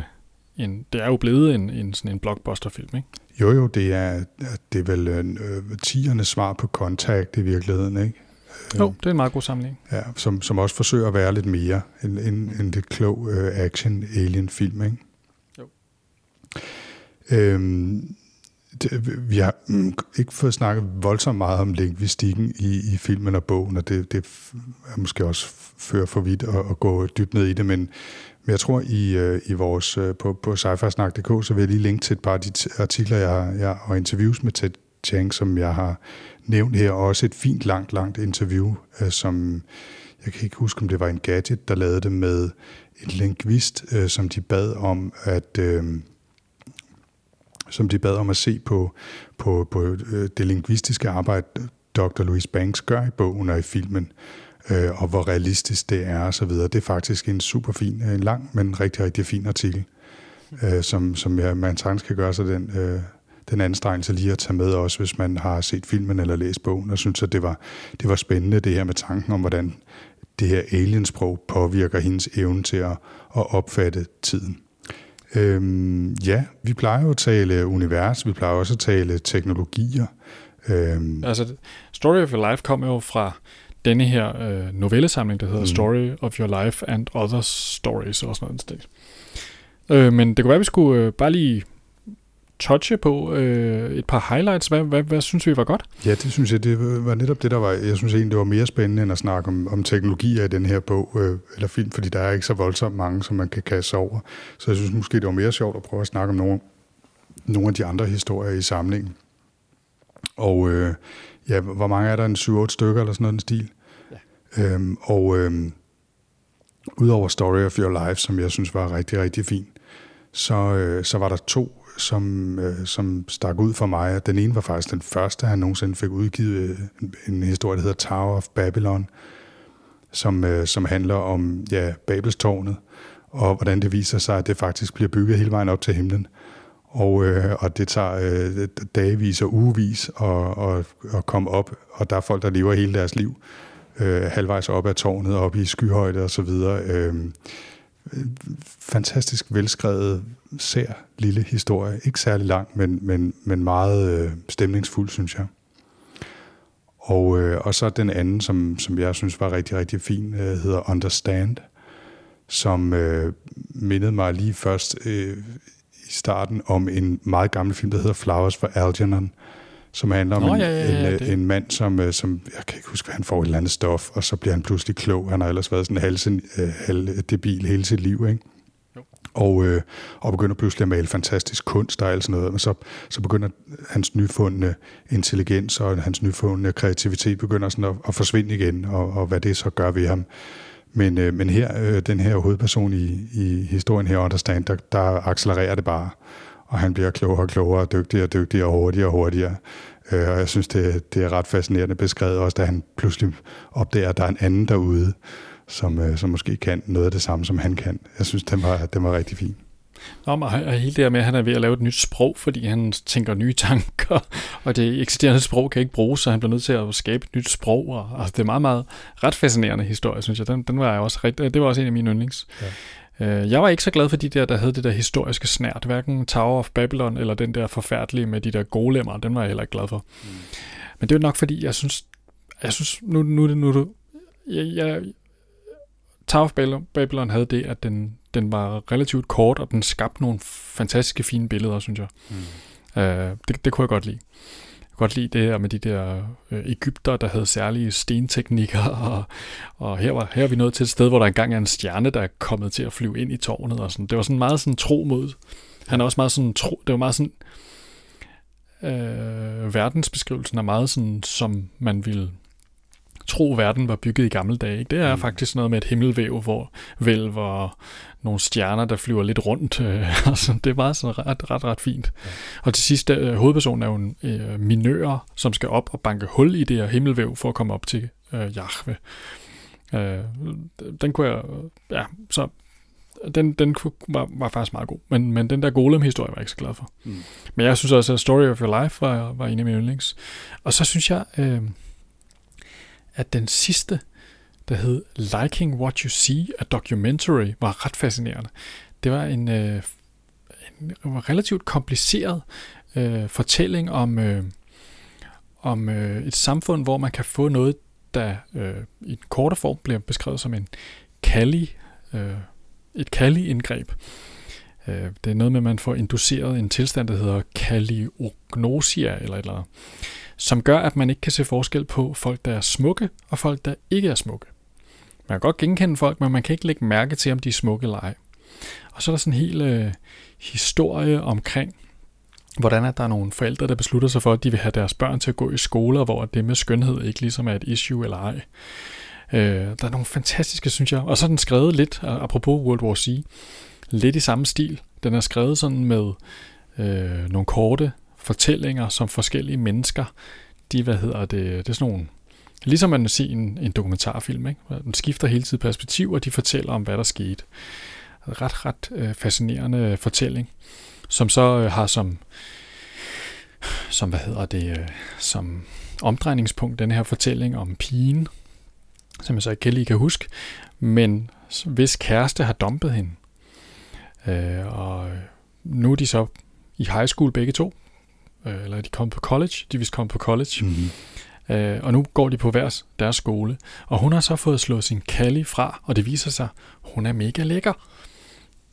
en det er jo blevet en, en sådan en blockbuster-film, ikke? Jo, jo, det er, det er vel øh, tiernes svar på Contact i virkeligheden, ikke? Jo, det er en meget god sammenligning. Ja, som, som også forsøger at være lidt mere en, en, en lidt klog øh, action-alien-film, ikke? Jo. Øhm, det, vi har mm, ikke fået snakket voldsomt meget om lingvistikken i, i filmen og bogen, og det, det er måske også fører for vidt at, at gå dybt ned i det, men, men jeg tror, i, øh, i vores, øh, på, på sci-fi-snak.dk, så vil jeg lige linke til et par af de artikler, jeg, jeg, og interviews med Ted Chiang, som jeg har nævnt her, og også et fint, langt, langt interview, øh, som jeg kan ikke huske, om det var en gadget, der lavede det med en lingvist, øh, som de bad om at... Øh, som de bad om at se på, på, på øh, det lingvistiske arbejde, Dr. Louise Banks gør i bogen og i filmen, øh, og hvor realistisk det er og så videre. Det er faktisk en super fin, en lang, men rigtig, rigtig fin artikel, øh, som, som jeg, man sagtens kan gøre sig den, øh, den anstrengelse lige at tage med også, hvis man har set filmen eller læst bogen, og synes, at det var, det var spændende, det her med tanken om, hvordan det her aliensprog påvirker hendes evne til at, at opfatte tiden. Øhm, ja, vi plejer jo at tale univers, vi plejer også at tale teknologier. Øhm, Altså, Story of Your Life kom jo fra denne her øh, novellesamling, der hedder Mm. Story of Your Life and Other Stories, og sådan noget. Øh, men det kunne være, at vi skulle øh, bare lige touche på øh, et par highlights. Hvad, hvad, hvad synes vi var godt? Ja, det synes jeg, det var netop det, der var, jeg synes egentlig, det var mere spændende end at snakke om, om teknologier i den her bog, øh, eller film, fordi der er ikke så voldsomt mange, som man kan kaste over. Så jeg synes måske, det var mere sjovt at prøve at snakke om nogle, nogle af de andre historier i samlingen. Og øh, ja, hvor mange er der? En 7-8 stykker eller sådan noget en stil? Ja. Øhm, og øhm, udover Story of Your Life, som jeg synes var rigtig, rigtig fin, så, øh, så var der to som, øh, som stak ud for mig. Den ene var faktisk den første, han nogensinde fik udgivet øh, en, en historie, der hedder Tower of Babylon, som, øh, som handler om ja, Babelstårnet, og hvordan det viser sig, at det faktisk bliver bygget hele vejen op til himlen. Og, øh, og det tager øh, dagevis og ugevis at, at, at komme op, og der er folk, der lever hele deres liv øh, halvvejs op ad tårnet, op i skyhøjde og så videre. Øh, fantastisk velskrevet, sær lille historie. Ikke særlig lang, men, men, men meget øh, stemningsfuld, synes jeg. Og, øh, og så den anden, som, som jeg synes var rigtig, rigtig fin, øh, hedder Understand, som øh, mindede mig lige først øh, i starten om en meget gammel film, der hedder Flowers for Algernon, som handler om Nå, en, ja, ja, ja, en, det. en mand, som, øh, som, jeg kan ikke huske, hvad han får et eller andet stof, og så bliver han pludselig klog. Han har ellers været sådan halv, øh, halv debil hele sit liv, ikke? Og, øh, og begynder pludselig at male fantastisk kunst og alt sådan noget. Men så, så begynder hans nyfundne intelligens og hans nyfundne kreativitet begynder sådan at, at forsvinde igen, og, og hvad det så gør ved ham. Men, øh, men her, øh, den her hovedperson i, i historien her, Understand, der, der accelererer det bare, og han bliver klogere og klogere, og dygtigere og dygtigere, og hurtigere og hurtigere. Øh, og jeg synes, det, det er ret fascinerende beskrevet, også da han pludselig opdager, at der er en anden derude, som, øh, som måske kan noget af det samme, som han kan. Jeg synes, den var, den var rigtig fin. Nå, og hele det her med, at han er ved at lave et nyt sprog, fordi han tænker nye tanker, [laughs] og det eksisterende sprog kan ikke bruges, så han bliver nødt til at skabe et nyt sprog. Og, altså, det er meget, meget ret fascinerende historie, synes jeg. Den, den var jeg også rigtig, det var også en af mine yndlings. Ja. Øh, Jeg var ikke så glad for de der, der havde det der historiske snært. Hverken Tower of Babylon eller den der forfærdelige med de der golemmer, den var jeg heller ikke glad for. Mm. Men det er jo nok fordi, jeg synes, jeg synes nu, nu, nu, nu jeg, jeg, Tower of Babylon- Babylon havde det, at den, den var relativt kort, og den skabte nogle fantastiske fine billeder, synes jeg. Mm. Øh, det, det kunne jeg godt lide. Godt lide det her med de der øh, Ægypter, der havde særlige stenteknikker, [laughs] og, og her, var, her er vi nået til et sted, hvor der engang er en stjerne, der er kommet til at flyve ind i tårnet, og sådan. Det var sådan meget sådan tro mod. Han er også meget sådan tro, det var meget sådan, øh, verdensbeskrivelsen er meget sådan, som man ville tro, verden var bygget i gamle dage. Ikke? Det er mm. faktisk noget med et himmelvæv, hvor vel var nogle stjerner, der flyver lidt rundt. Øh, [laughs] altså, det meget sådan ret, ret, ret fint. Ja. Og til sidst, øh, hovedpersonen er jo en øh, minør, som skal op og banke hul i det her himmelvæv for at komme op til øh, Jahve. Øh, den kunne jeg... Ja, så den, den kunne, var, var faktisk meget god. Men, men den der Golem-historie var jeg ikke så glad for. Mm. Men jeg synes også, at Story of Your Life var, var en af mine yndlings. Og så synes jeg... Øh, at den sidste, der hed Liking What You See, a documentary, var ret fascinerende. Det var en, øh, en relativt kompliceret øh, fortælling om, øh, om øh, et samfund, hvor man kan få noget, der øh, i den korte form bliver beskrevet som en kali, øh, et kali-indgreb. Øh, det er noget med, at man får induceret en tilstand, der hedder kaliognosia, eller et eller andet som gør, at man ikke kan se forskel på folk, der er smukke, og folk, der ikke er smukke. Man kan godt genkende folk, men man kan ikke lægge mærke til, om de er smukke eller ej. Og så er der sådan en hel øh, historie omkring, hvordan at der er nogle forældre, der beslutter sig for, at de vil have deres børn til at gå i skoler, hvor det med skønhed ikke ligesom er et issue eller ej. Øh, der er nogle fantastiske, synes jeg. Og så er den skrevet lidt, apropos World War C, lidt i samme stil. Den er skrevet sådan med øh, nogle korte fortællinger, som forskellige mennesker, de, hvad hedder det, det er sådan nogle, ligesom man ser en, en dokumentarfilm, ikke? Den skifter hele tiden perspektiv, og de fortæller om, hvad der skete. Ret, ret øh, fascinerende fortælling, som så øh, har som, som, hvad hedder det, øh, som omdrejningspunkt den her fortælling om pigen, som jeg så ikke lige kan huske, men hvis kæreste har dumpet hende. Øh, og nu er de så i high school begge to, øh, eller de kom på college, de vist kom på college, mm-hmm. øh, og nu går de på hver deres skole, og hun har så fået slået sin Callie fra, og det viser sig, hun er mega lækker.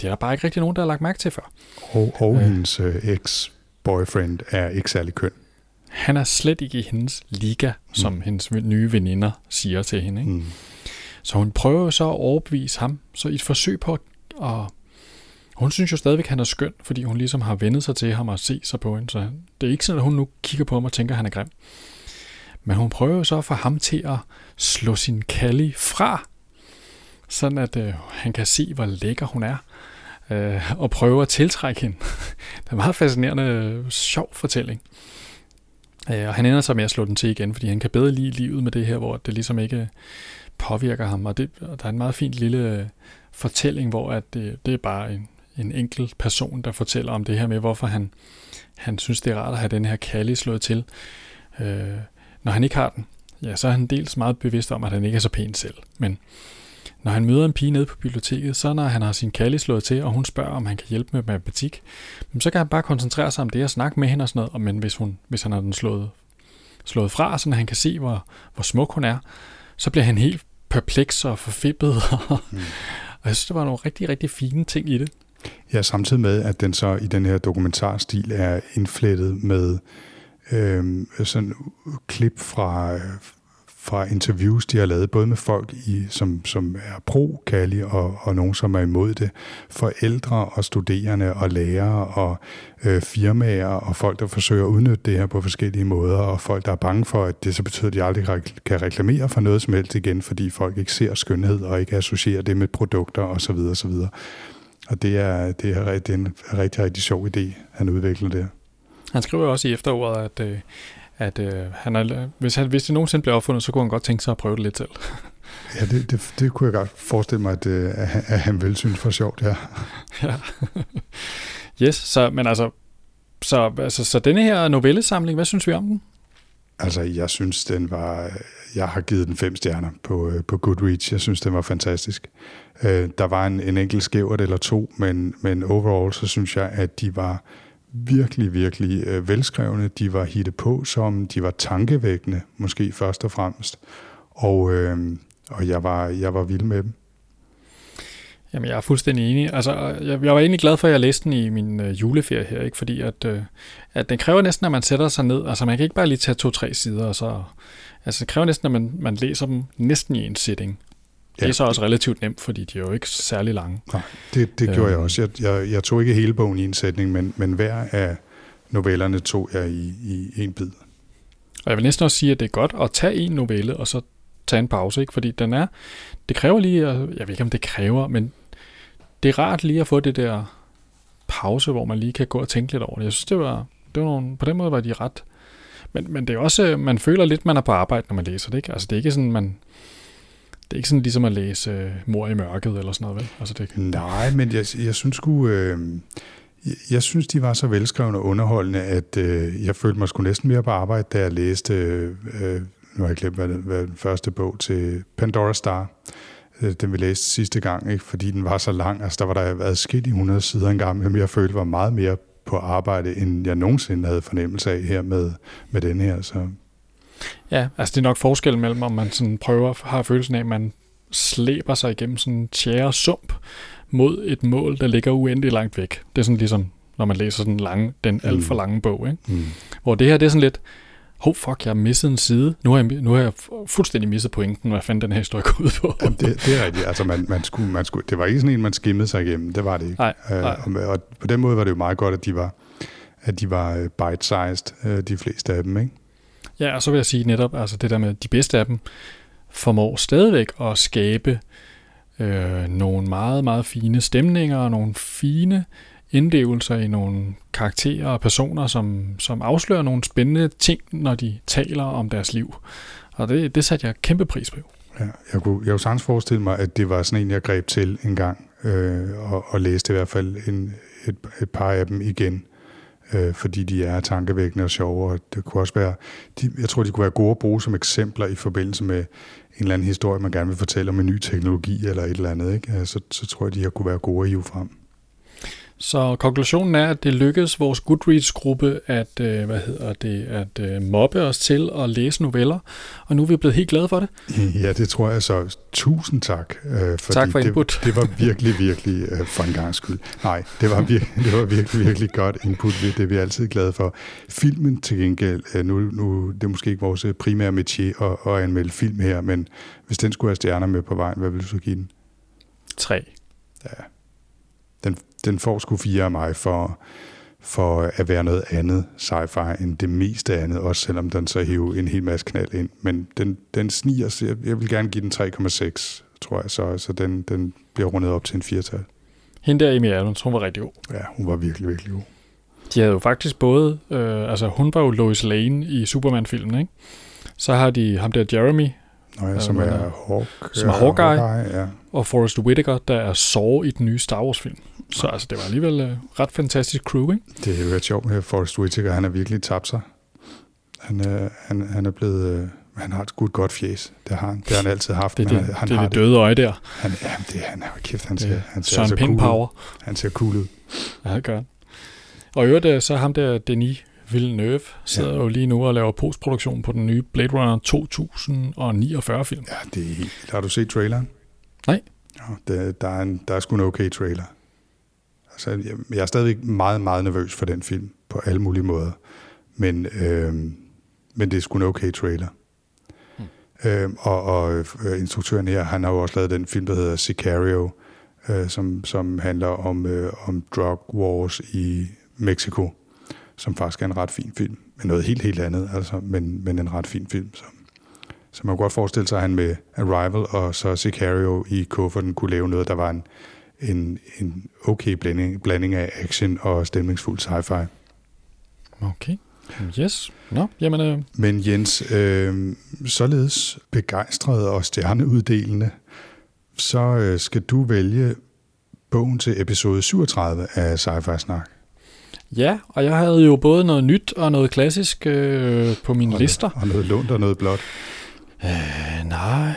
Det er der bare ikke rigtig nogen, der har lagt mærke til før. Og, og øh. hendes øh, eks boyfriend er ikke særlig køn. Han er slet ikke i hendes liga, som Mm. hendes nye veninder siger til hende. Ikke? Mm. Så hun prøver så at overbevise ham, så i et forsøg på at... at hun synes jo stadigvæk, at han er skøn, fordi hun ligesom har vendet sig til ham og se sig på hende. Så det er ikke sådan, at hun nu kigger på ham og tænker, at han er grim. Men hun prøver jo så at få ham til at slå sin Callie fra, sådan at øh, han kan se, hvor lækker hun er, øh, og prøve at tiltrække hende. [laughs] det er en meget fascinerende, øh, sjov fortælling. Øh, og han ender så med at slå den til igen, fordi han kan bedre lide livet med det her, hvor det ligesom ikke øh, påvirker ham. Og, det, og der er en meget fin lille øh, fortælling, hvor at det, det er bare en, en enkelt person, der fortæller om det her med, hvorfor han, han synes, det er rart at have den her Callie slået til. Øh, når han ikke har den, ja, så er han dels meget bevidst om, at han ikke er så pæn selv. Men når han møder en pige nede på biblioteket, så når han har sin Callie slået til, og hun spørger, om han kan hjælpe med matematik, så kan han bare koncentrere sig om det og snakke med hende og sådan noget. Og Men hvis, hun, hvis han har den slået, slået fra, så han kan se, hvor, hvor smuk hun er, så bliver han helt perpleks og forfippet. [laughs] Mm. og jeg synes, der var nogle rigtig, rigtig fine ting i det. Ja, samtidig med, at den så i den her dokumentarstil er indflettet med øh, sådan klip fra, fra interviews, de har lavet, både med folk, i, som, som er pro-Kali og, og nogen, som er imod det, forældre og studerende og lærere og øh, firmaer og folk, der forsøger at udnytte det her på forskellige måder, og folk, der er bange for, at det så betyder, at de aldrig kan reklamere for noget som helst igen, fordi folk ikke ser skønhed og ikke associerer det med produkter osv. osv. Og det er, det er, det er en rigtig, rigtig sjov idé, han udvikler der. Han skriver også i efteråret, at, øh, at øh, han er, hvis, han, hvis det nogensinde bliver opfundet, så kunne han godt tænke sig at prøve det lidt selv. [laughs] Ja, det, det, det kunne jeg godt forestille mig, at, øh, at, han- at han vil synes for sjovt, ja. [laughs] ja. yes, så, men altså, så, altså, så denne her novellesamling, hvad synes vi om den? Altså, jeg synes, den var... Jeg har givet den fem stjerner på, øh, på Goodreads. Jeg synes, den var fantastisk. Øh, der var en, en enkelt skævert eller to, men, men overall, så synes jeg, at de var virkelig, virkelig øh, velskrevne. De var hitte på som, de var tankevækkende, måske først og fremmest. Og, øh, og jeg, var, jeg var vild med dem. Jamen, jeg er fuldstændig enig. Altså, jeg, jeg var egentlig glad for, at jeg læste den i min øh, juleferie her, ikke? fordi at, øh, at den kræver næsten, at man sætter sig ned. Altså, man kan ikke bare lige tage to-tre sider, og så... Altså, det kræver næsten, at man, man læser dem næsten i en sitting. Det Ja. er så også relativt nemt, fordi de er jo ikke særlig lange. Nej, det, det gjorde jeg også. Jeg, jeg, jeg tog ikke hele bogen i en sætning, men, men hver af novellerne tog jeg i, i en bid. Og jeg vil næsten også sige, at det er godt at tage en novelle, og så tage en pause, ikke? Fordi den er... Det kræver lige... Jeg ved ikke, om det kræver, men det er rart lige at få det der pause, hvor man lige kan gå og tænke lidt over det. Jeg synes, det var... Det var nogle, på den måde var de ret... Men, men det er også... Øh, man føler lidt, man er på arbejde, når man læser det, ikke? Altså, det er ikke sådan, man... Det er ikke sådan ligesom at læse øh, Mor i mørket eller sådan noget, vel? Altså, det, Nej, men jeg, jeg synes sgu... Øh, jeg, jeg synes, de var så velskrevne og underholdende, at øh, jeg følte mig sgu næsten mere på arbejde, da jeg læste... Øh, øh nu har jeg glemt, hvad, hvad den første bog til Pandora Star. Øh, den vi læste sidste gang, ikke? fordi den var så lang. Altså, der var der været skidt i 100 sider engang, men jeg følte var meget mere på arbejde, end jeg nogensinde havde fornemmelse af her med, med den her. Så Ja, altså det er nok forskellen mellem, om man sådan prøver, har følelsen af, at man slæber sig igennem sådan en tjære sump mod et mål, der ligger uendelig langt væk. Det er sådan ligesom, når man læser sådan lange, den alt for lange bog, ikke? mm. Hvor det her, det er sådan lidt, oh fuck, jeg har misset en side. Nu har jeg, nu har jeg fu- fuldstændig misset pointen, hvad fanden den her historie går ud på. Jamen, det, det er rigtigt. Altså, man, man skulle, man skulle, det var ikke sådan en, man skimmede sig igennem. Det var det ikke. Nej, Øh, nej. og, og på den måde var det jo meget godt, at de var, at de var øh, bite-sized, øh, de fleste af dem. Ikke? Ja, og så vil jeg sige netop, altså det der med de bedste af dem, formår stadigvæk at skabe øh, nogle meget, meget fine stemninger og nogle fine indlevelser i nogle karakterer og personer, som, som afslører nogle spændende ting, når de taler om deres liv. Og det, det satte jeg kæmpe pris på. Ja, jeg kunne, jeg kunne sagtens forestille mig, at det var sådan en, jeg greb til en gang, øh, og, og læste i hvert fald en, et, et par af dem igen, øh, fordi de er tankevækkende og sjove, og det kunne også være, de, jeg tror, de kunne være gode at bruge som eksempler i forbindelse med en eller anden historie, man gerne vil fortælle om en ny teknologi eller et eller andet, ikke? Altså, så, så tror jeg, de her kunne være gode at hive frem. Så konklusionen er, at det lykkedes vores Goodreads-gruppe at, øh, hvad hedder det, at øh, mobbe os til at læse noveller, og nu er vi blevet helt glade for det. Ja, det tror jeg så. Tusind tak. Øh, fordi Tak for input. Det, det var virkelig, virkelig øh, for en gang skyld. Nej, det var, virkelig, det var virkelig, virkelig godt input. Det er vi altid glade for. Filmen til gengæld, øh, nu, nu det er måske ikke vores primære métier at, at anmelde film her, men hvis den skulle have stjerner med på vejen, hvad vil du så give den? Tre. Den, den får sgu fire af mig for, for at være noget andet sci-fi end det meste andet, også selvom den så hiver en hel masse knald ind. Men den, den sniger, sig- jeg, vil gerne give den 3,6, tror jeg så, så den, den bliver rundet op til en firtal. Hende der, Amy Adams, hun var rigtig god. Ja, hun var virkelig, virkelig god. De havde jo faktisk både, øh, altså hun var jo Lois Lane i Superman-filmen, ikke? Så har de ham der Jeremy Nå ja, Ja, som er øh, Hawk, som er ja, Hawkeye. ja. og Forrest Whitaker, der er Saw i den nye Star Wars-film. Så altså, det var alligevel øh, ret fantastisk crew, ikke? Det er jo ret sjovt med Forrest Whitaker, han har virkelig tabt sig. Han, øh, han, han er blevet... Øh, han har et godt, godt fjes. Det har han. Det har han altid haft. Det er det, han, han det, er har det døde øje der. Han, jamen, det, han er jo kæft, han ser, er han ser Søren så Pind cool ud. Power. Han ser cool ud. Ja, det gør han. Og i øvrigt, øh, så ham der Denis Villeneuve sidder Ja. jo lige nu og laver postproduktion på den nye Blade Runner 2049-film. Ja, det er helt. Har du set traileren? Nej. Ja, det, der, er en, der er sgu en okay trailer. Altså, jeg, jeg er stadigvæk meget, meget nervøs for den film, på alle mulige måder. Men, øh, men det er sgu en okay trailer. Hmm. Øh, og og øh, instruktøren her, han har jo også lavet den film, der hedder Sicario, øh, som, som handler om, øh, om drug wars i Mexico, som faktisk er en ret fin film. Men noget helt, helt andet, altså, men, men en ret fin film, som, så man kunne godt forestille sig, at han med Arrival og så Sicario i kufferten kunne lave noget, der var en, en, en okay blanding, blanding af action og stemningsfuld sci-fi. Okay. Yes. Nå, jamen, øh, Men Jens, øh, således begejstret og stjerneuddelende, så øh, skal du vælge bogen til episode 37 af Sci-Fi Snak. Ja, og jeg havde jo både noget nyt og noget klassisk øh, på mine Og lister. Og noget lånt og noget blåt. Øh, nej,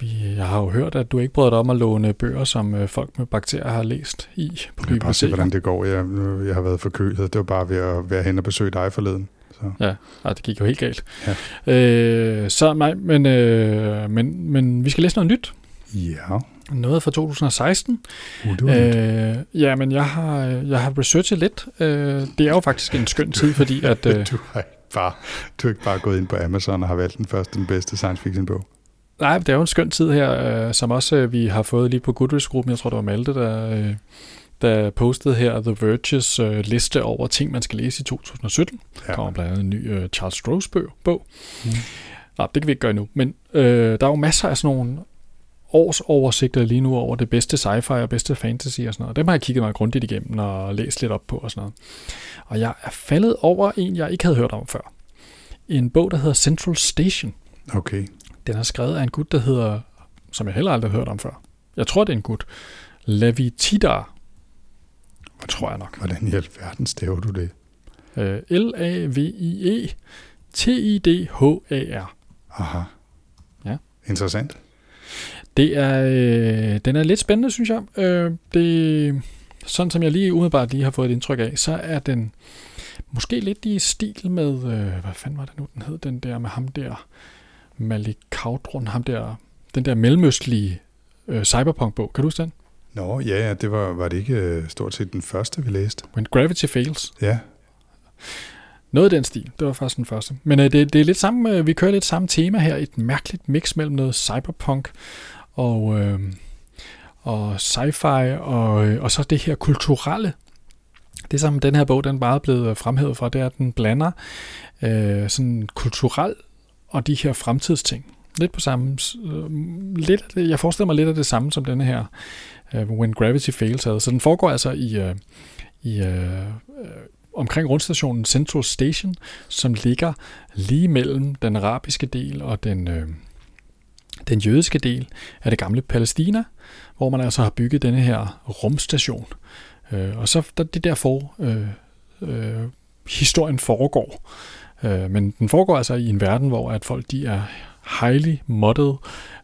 vi, jeg har jo hørt, at du ikke bryder dig om at låne bøger, som øh, folk med bakterier har læst i på Du kan bare se, biblioteket. hvordan det går. Jeg, jeg har været forkølet. Det var bare ved at være hen og besøge dig forleden. Så. Ja, ej, det gik jo helt galt. Ja. Øh, så nej, men, øh, men, men vi skal læse noget nyt. Ja, Noget fra 2016. uh, det øh, Øh, ja, men jeg har, jeg har researchet lidt. Øh, det er jo faktisk en skøn tid, fordi at... [laughs] Øh, du, har ikke bare, du er ikke bare gået ind på Amazon og har valgt den første, den bedste science fiction bog. nej, det er jo en skøn tid her, øh, som også øh, vi har fået lige på Goodreads-gruppen. Jeg tror, det var Malte, der, øh, der postede her The Verges øh, liste over ting, man skal læse i 2017. Der Ja. kommer blandt andet en ny øh, Charles Strohs bog. bog. Mm. Nej, det kan vi ikke gøre nu. Men øh, der er jo masser af sådan nogle årsoversigter lige nu over det bedste sci-fi og bedste fantasy og sådan noget. Dem har jeg kigget mig grundigt igennem og læst lidt op på og sådan noget. Og jeg er faldet over en, jeg ikke havde hørt om før. En bog, der hedder Central Station. Okay. Den er skrevet af en gut, der hedder, som jeg heller aldrig har hørt om før. Jeg tror, det er en gut. Levi Tidar. Hvad tror jeg nok. Hvordan i alverden staver du det? Øh, L-A-V-I-E T-I-D-H-A-R. Aha. Ja. Interessant. Det er, øh, den er lidt spændende, synes jeg. Øh, det, sådan som jeg lige umiddelbart lige har fået et indtryk af, så er den måske lidt i stil med, øh, hvad fanden var det nu, den hed, den der med ham der, Malik Kaudrun, ham der, den der mellemøstlige øh, cyberpunk-bog. Kan du huske den? Nå, ja, ja, det var, var det ikke øh, stort set den første, vi læste? When Gravity Fails. Ja, Noget af den stil. Det var faktisk den første. Men øh, det, det er lidt samme, øh, vi kører lidt samme tema her. Et mærkeligt mix mellem noget cyberpunk og, øh, og sci-fi og, øh, og så det her kulturelle. Det som den her bog den bare er blevet øh, fremhævet fra, det er, at den blander øh, sådan kulturel og de her fremtidsting. Lidt på samme, øh, lidt det, jeg forestiller mig lidt af det samme som denne her øh, When Gravity Fails havde. Så den foregår altså i, øh, i øh, øh omkring rundstationen Central Station, som ligger lige mellem den arabiske del og den, øh, den jødiske del af det gamle Palæstina, hvor man altså har bygget denne her rumstation. Øh, og så det er derfor øh, øh, historien foregår. Øh, men den foregår altså i en verden, hvor at folk de er highly modded.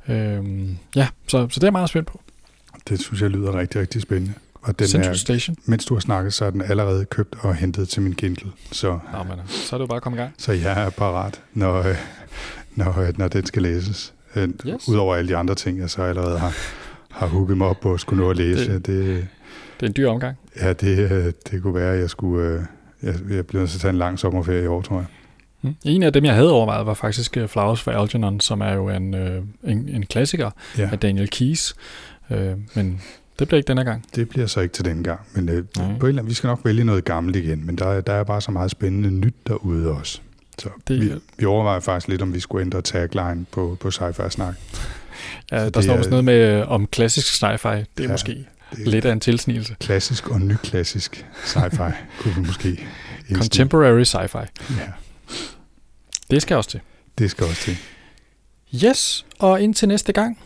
Øh, ja, så, så det er jeg meget spændt på. det synes jeg lyder rigtig, rigtig spændende. Og den Central er, Station. mens du har snakket, så er den allerede købt og hentet til min Kindle. Så, Nå, men, så er det jo bare at komme i gang. så jeg er parat, når, øh, når, øh, når den skal læses. Øh, Yes. Udover alle de andre ting, jeg så allerede har, har hooket mig op på at skulle nå at læse. Det, det, Det er en dyr omgang. ja, det, øh, det kunne være, at jeg skulle... Øh, jeg, jeg bliver nødt til at tage en lang sommerferie i år, tror jeg. Mm. En af dem, jeg havde overvejet, var faktisk øh, Flowers for Algernon, som er jo en, øh, en, en klassiker Ja. af Daniel Keyes. Øh, men det bliver ikke denne gang. Det bliver så ikke til den gang, men øh, på en eller anden, vi skal nok vælge noget gammelt igen, men der, er- der er bare så meget spændende nyt derude også. Så Det- vi, vi overvejer faktisk lidt, om vi skulle ændre tagline på, på Sci-Fi Snak. Ja, Så der det står vist noget med øh, om klassisk sci-fi. Det er Ja, måske Det er lidt af en tilsnigelse. Klassisk og nyklassisk sci-fi [laughs] kunne vi måske indsnige. Contemporary sci-fi. Ja, Det skal også til. det skal også til. Yes, og indtil næste gang,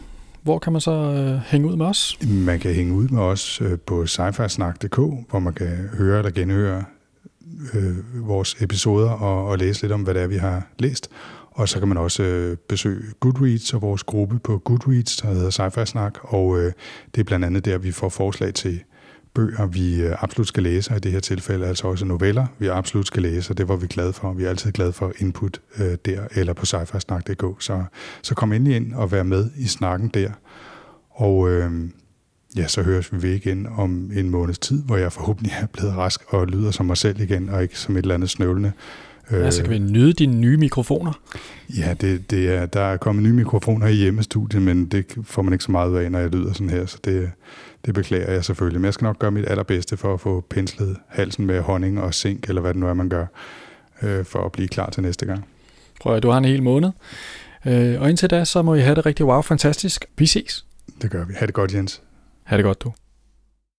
hvor kan man så øh, hænge ud med os? Man kan hænge ud med os øh, på sci-fi-snak.dk, hvor man kan høre eller genhøre øh, vores episoder og, og læse lidt om, hvad det er, vi har læst. Og så kan man også øh, besøge Goodreads og vores gruppe på Goodreads, der hedder Sci-Fi Snak, og øh, det er blandt andet der, vi får forslag til bøger, vi øh, absolut skal læse, og i det her tilfælde altså også noveller, vi absolut skal læse, og det var vi glade for. Vi er altid glade for input øh, der, eller på sci-fi-snak.dk. Så, så kom endelig ind og vær med i snakken der. Og øh, ja, så høres vi ved igen om en måneds tid, hvor jeg forhåbentlig er blevet rask og lyder som mig selv igen, og ikke som et eller andet snøvlende. Øh, ja, så kan vi nyde dine nye mikrofoner. Ja, det, det er, der er kommet nye mikrofoner i hjemmestudiet, men det får man ikke så meget ud af, når jeg lyder sådan her, så det, det beklager jeg selvfølgelig. Men jeg skal nok gøre mit allerbedste for at få penslet halsen med honning og zink, eller hvad det nu er, man gør, øh, for at blive klar til næste gang. Prøv at du har en hel måned. Øh, og indtil da, så må I have det rigtig wow fantastisk. Vi ses. Det gør vi. Ha' det godt, Jens. Ha' det godt, du.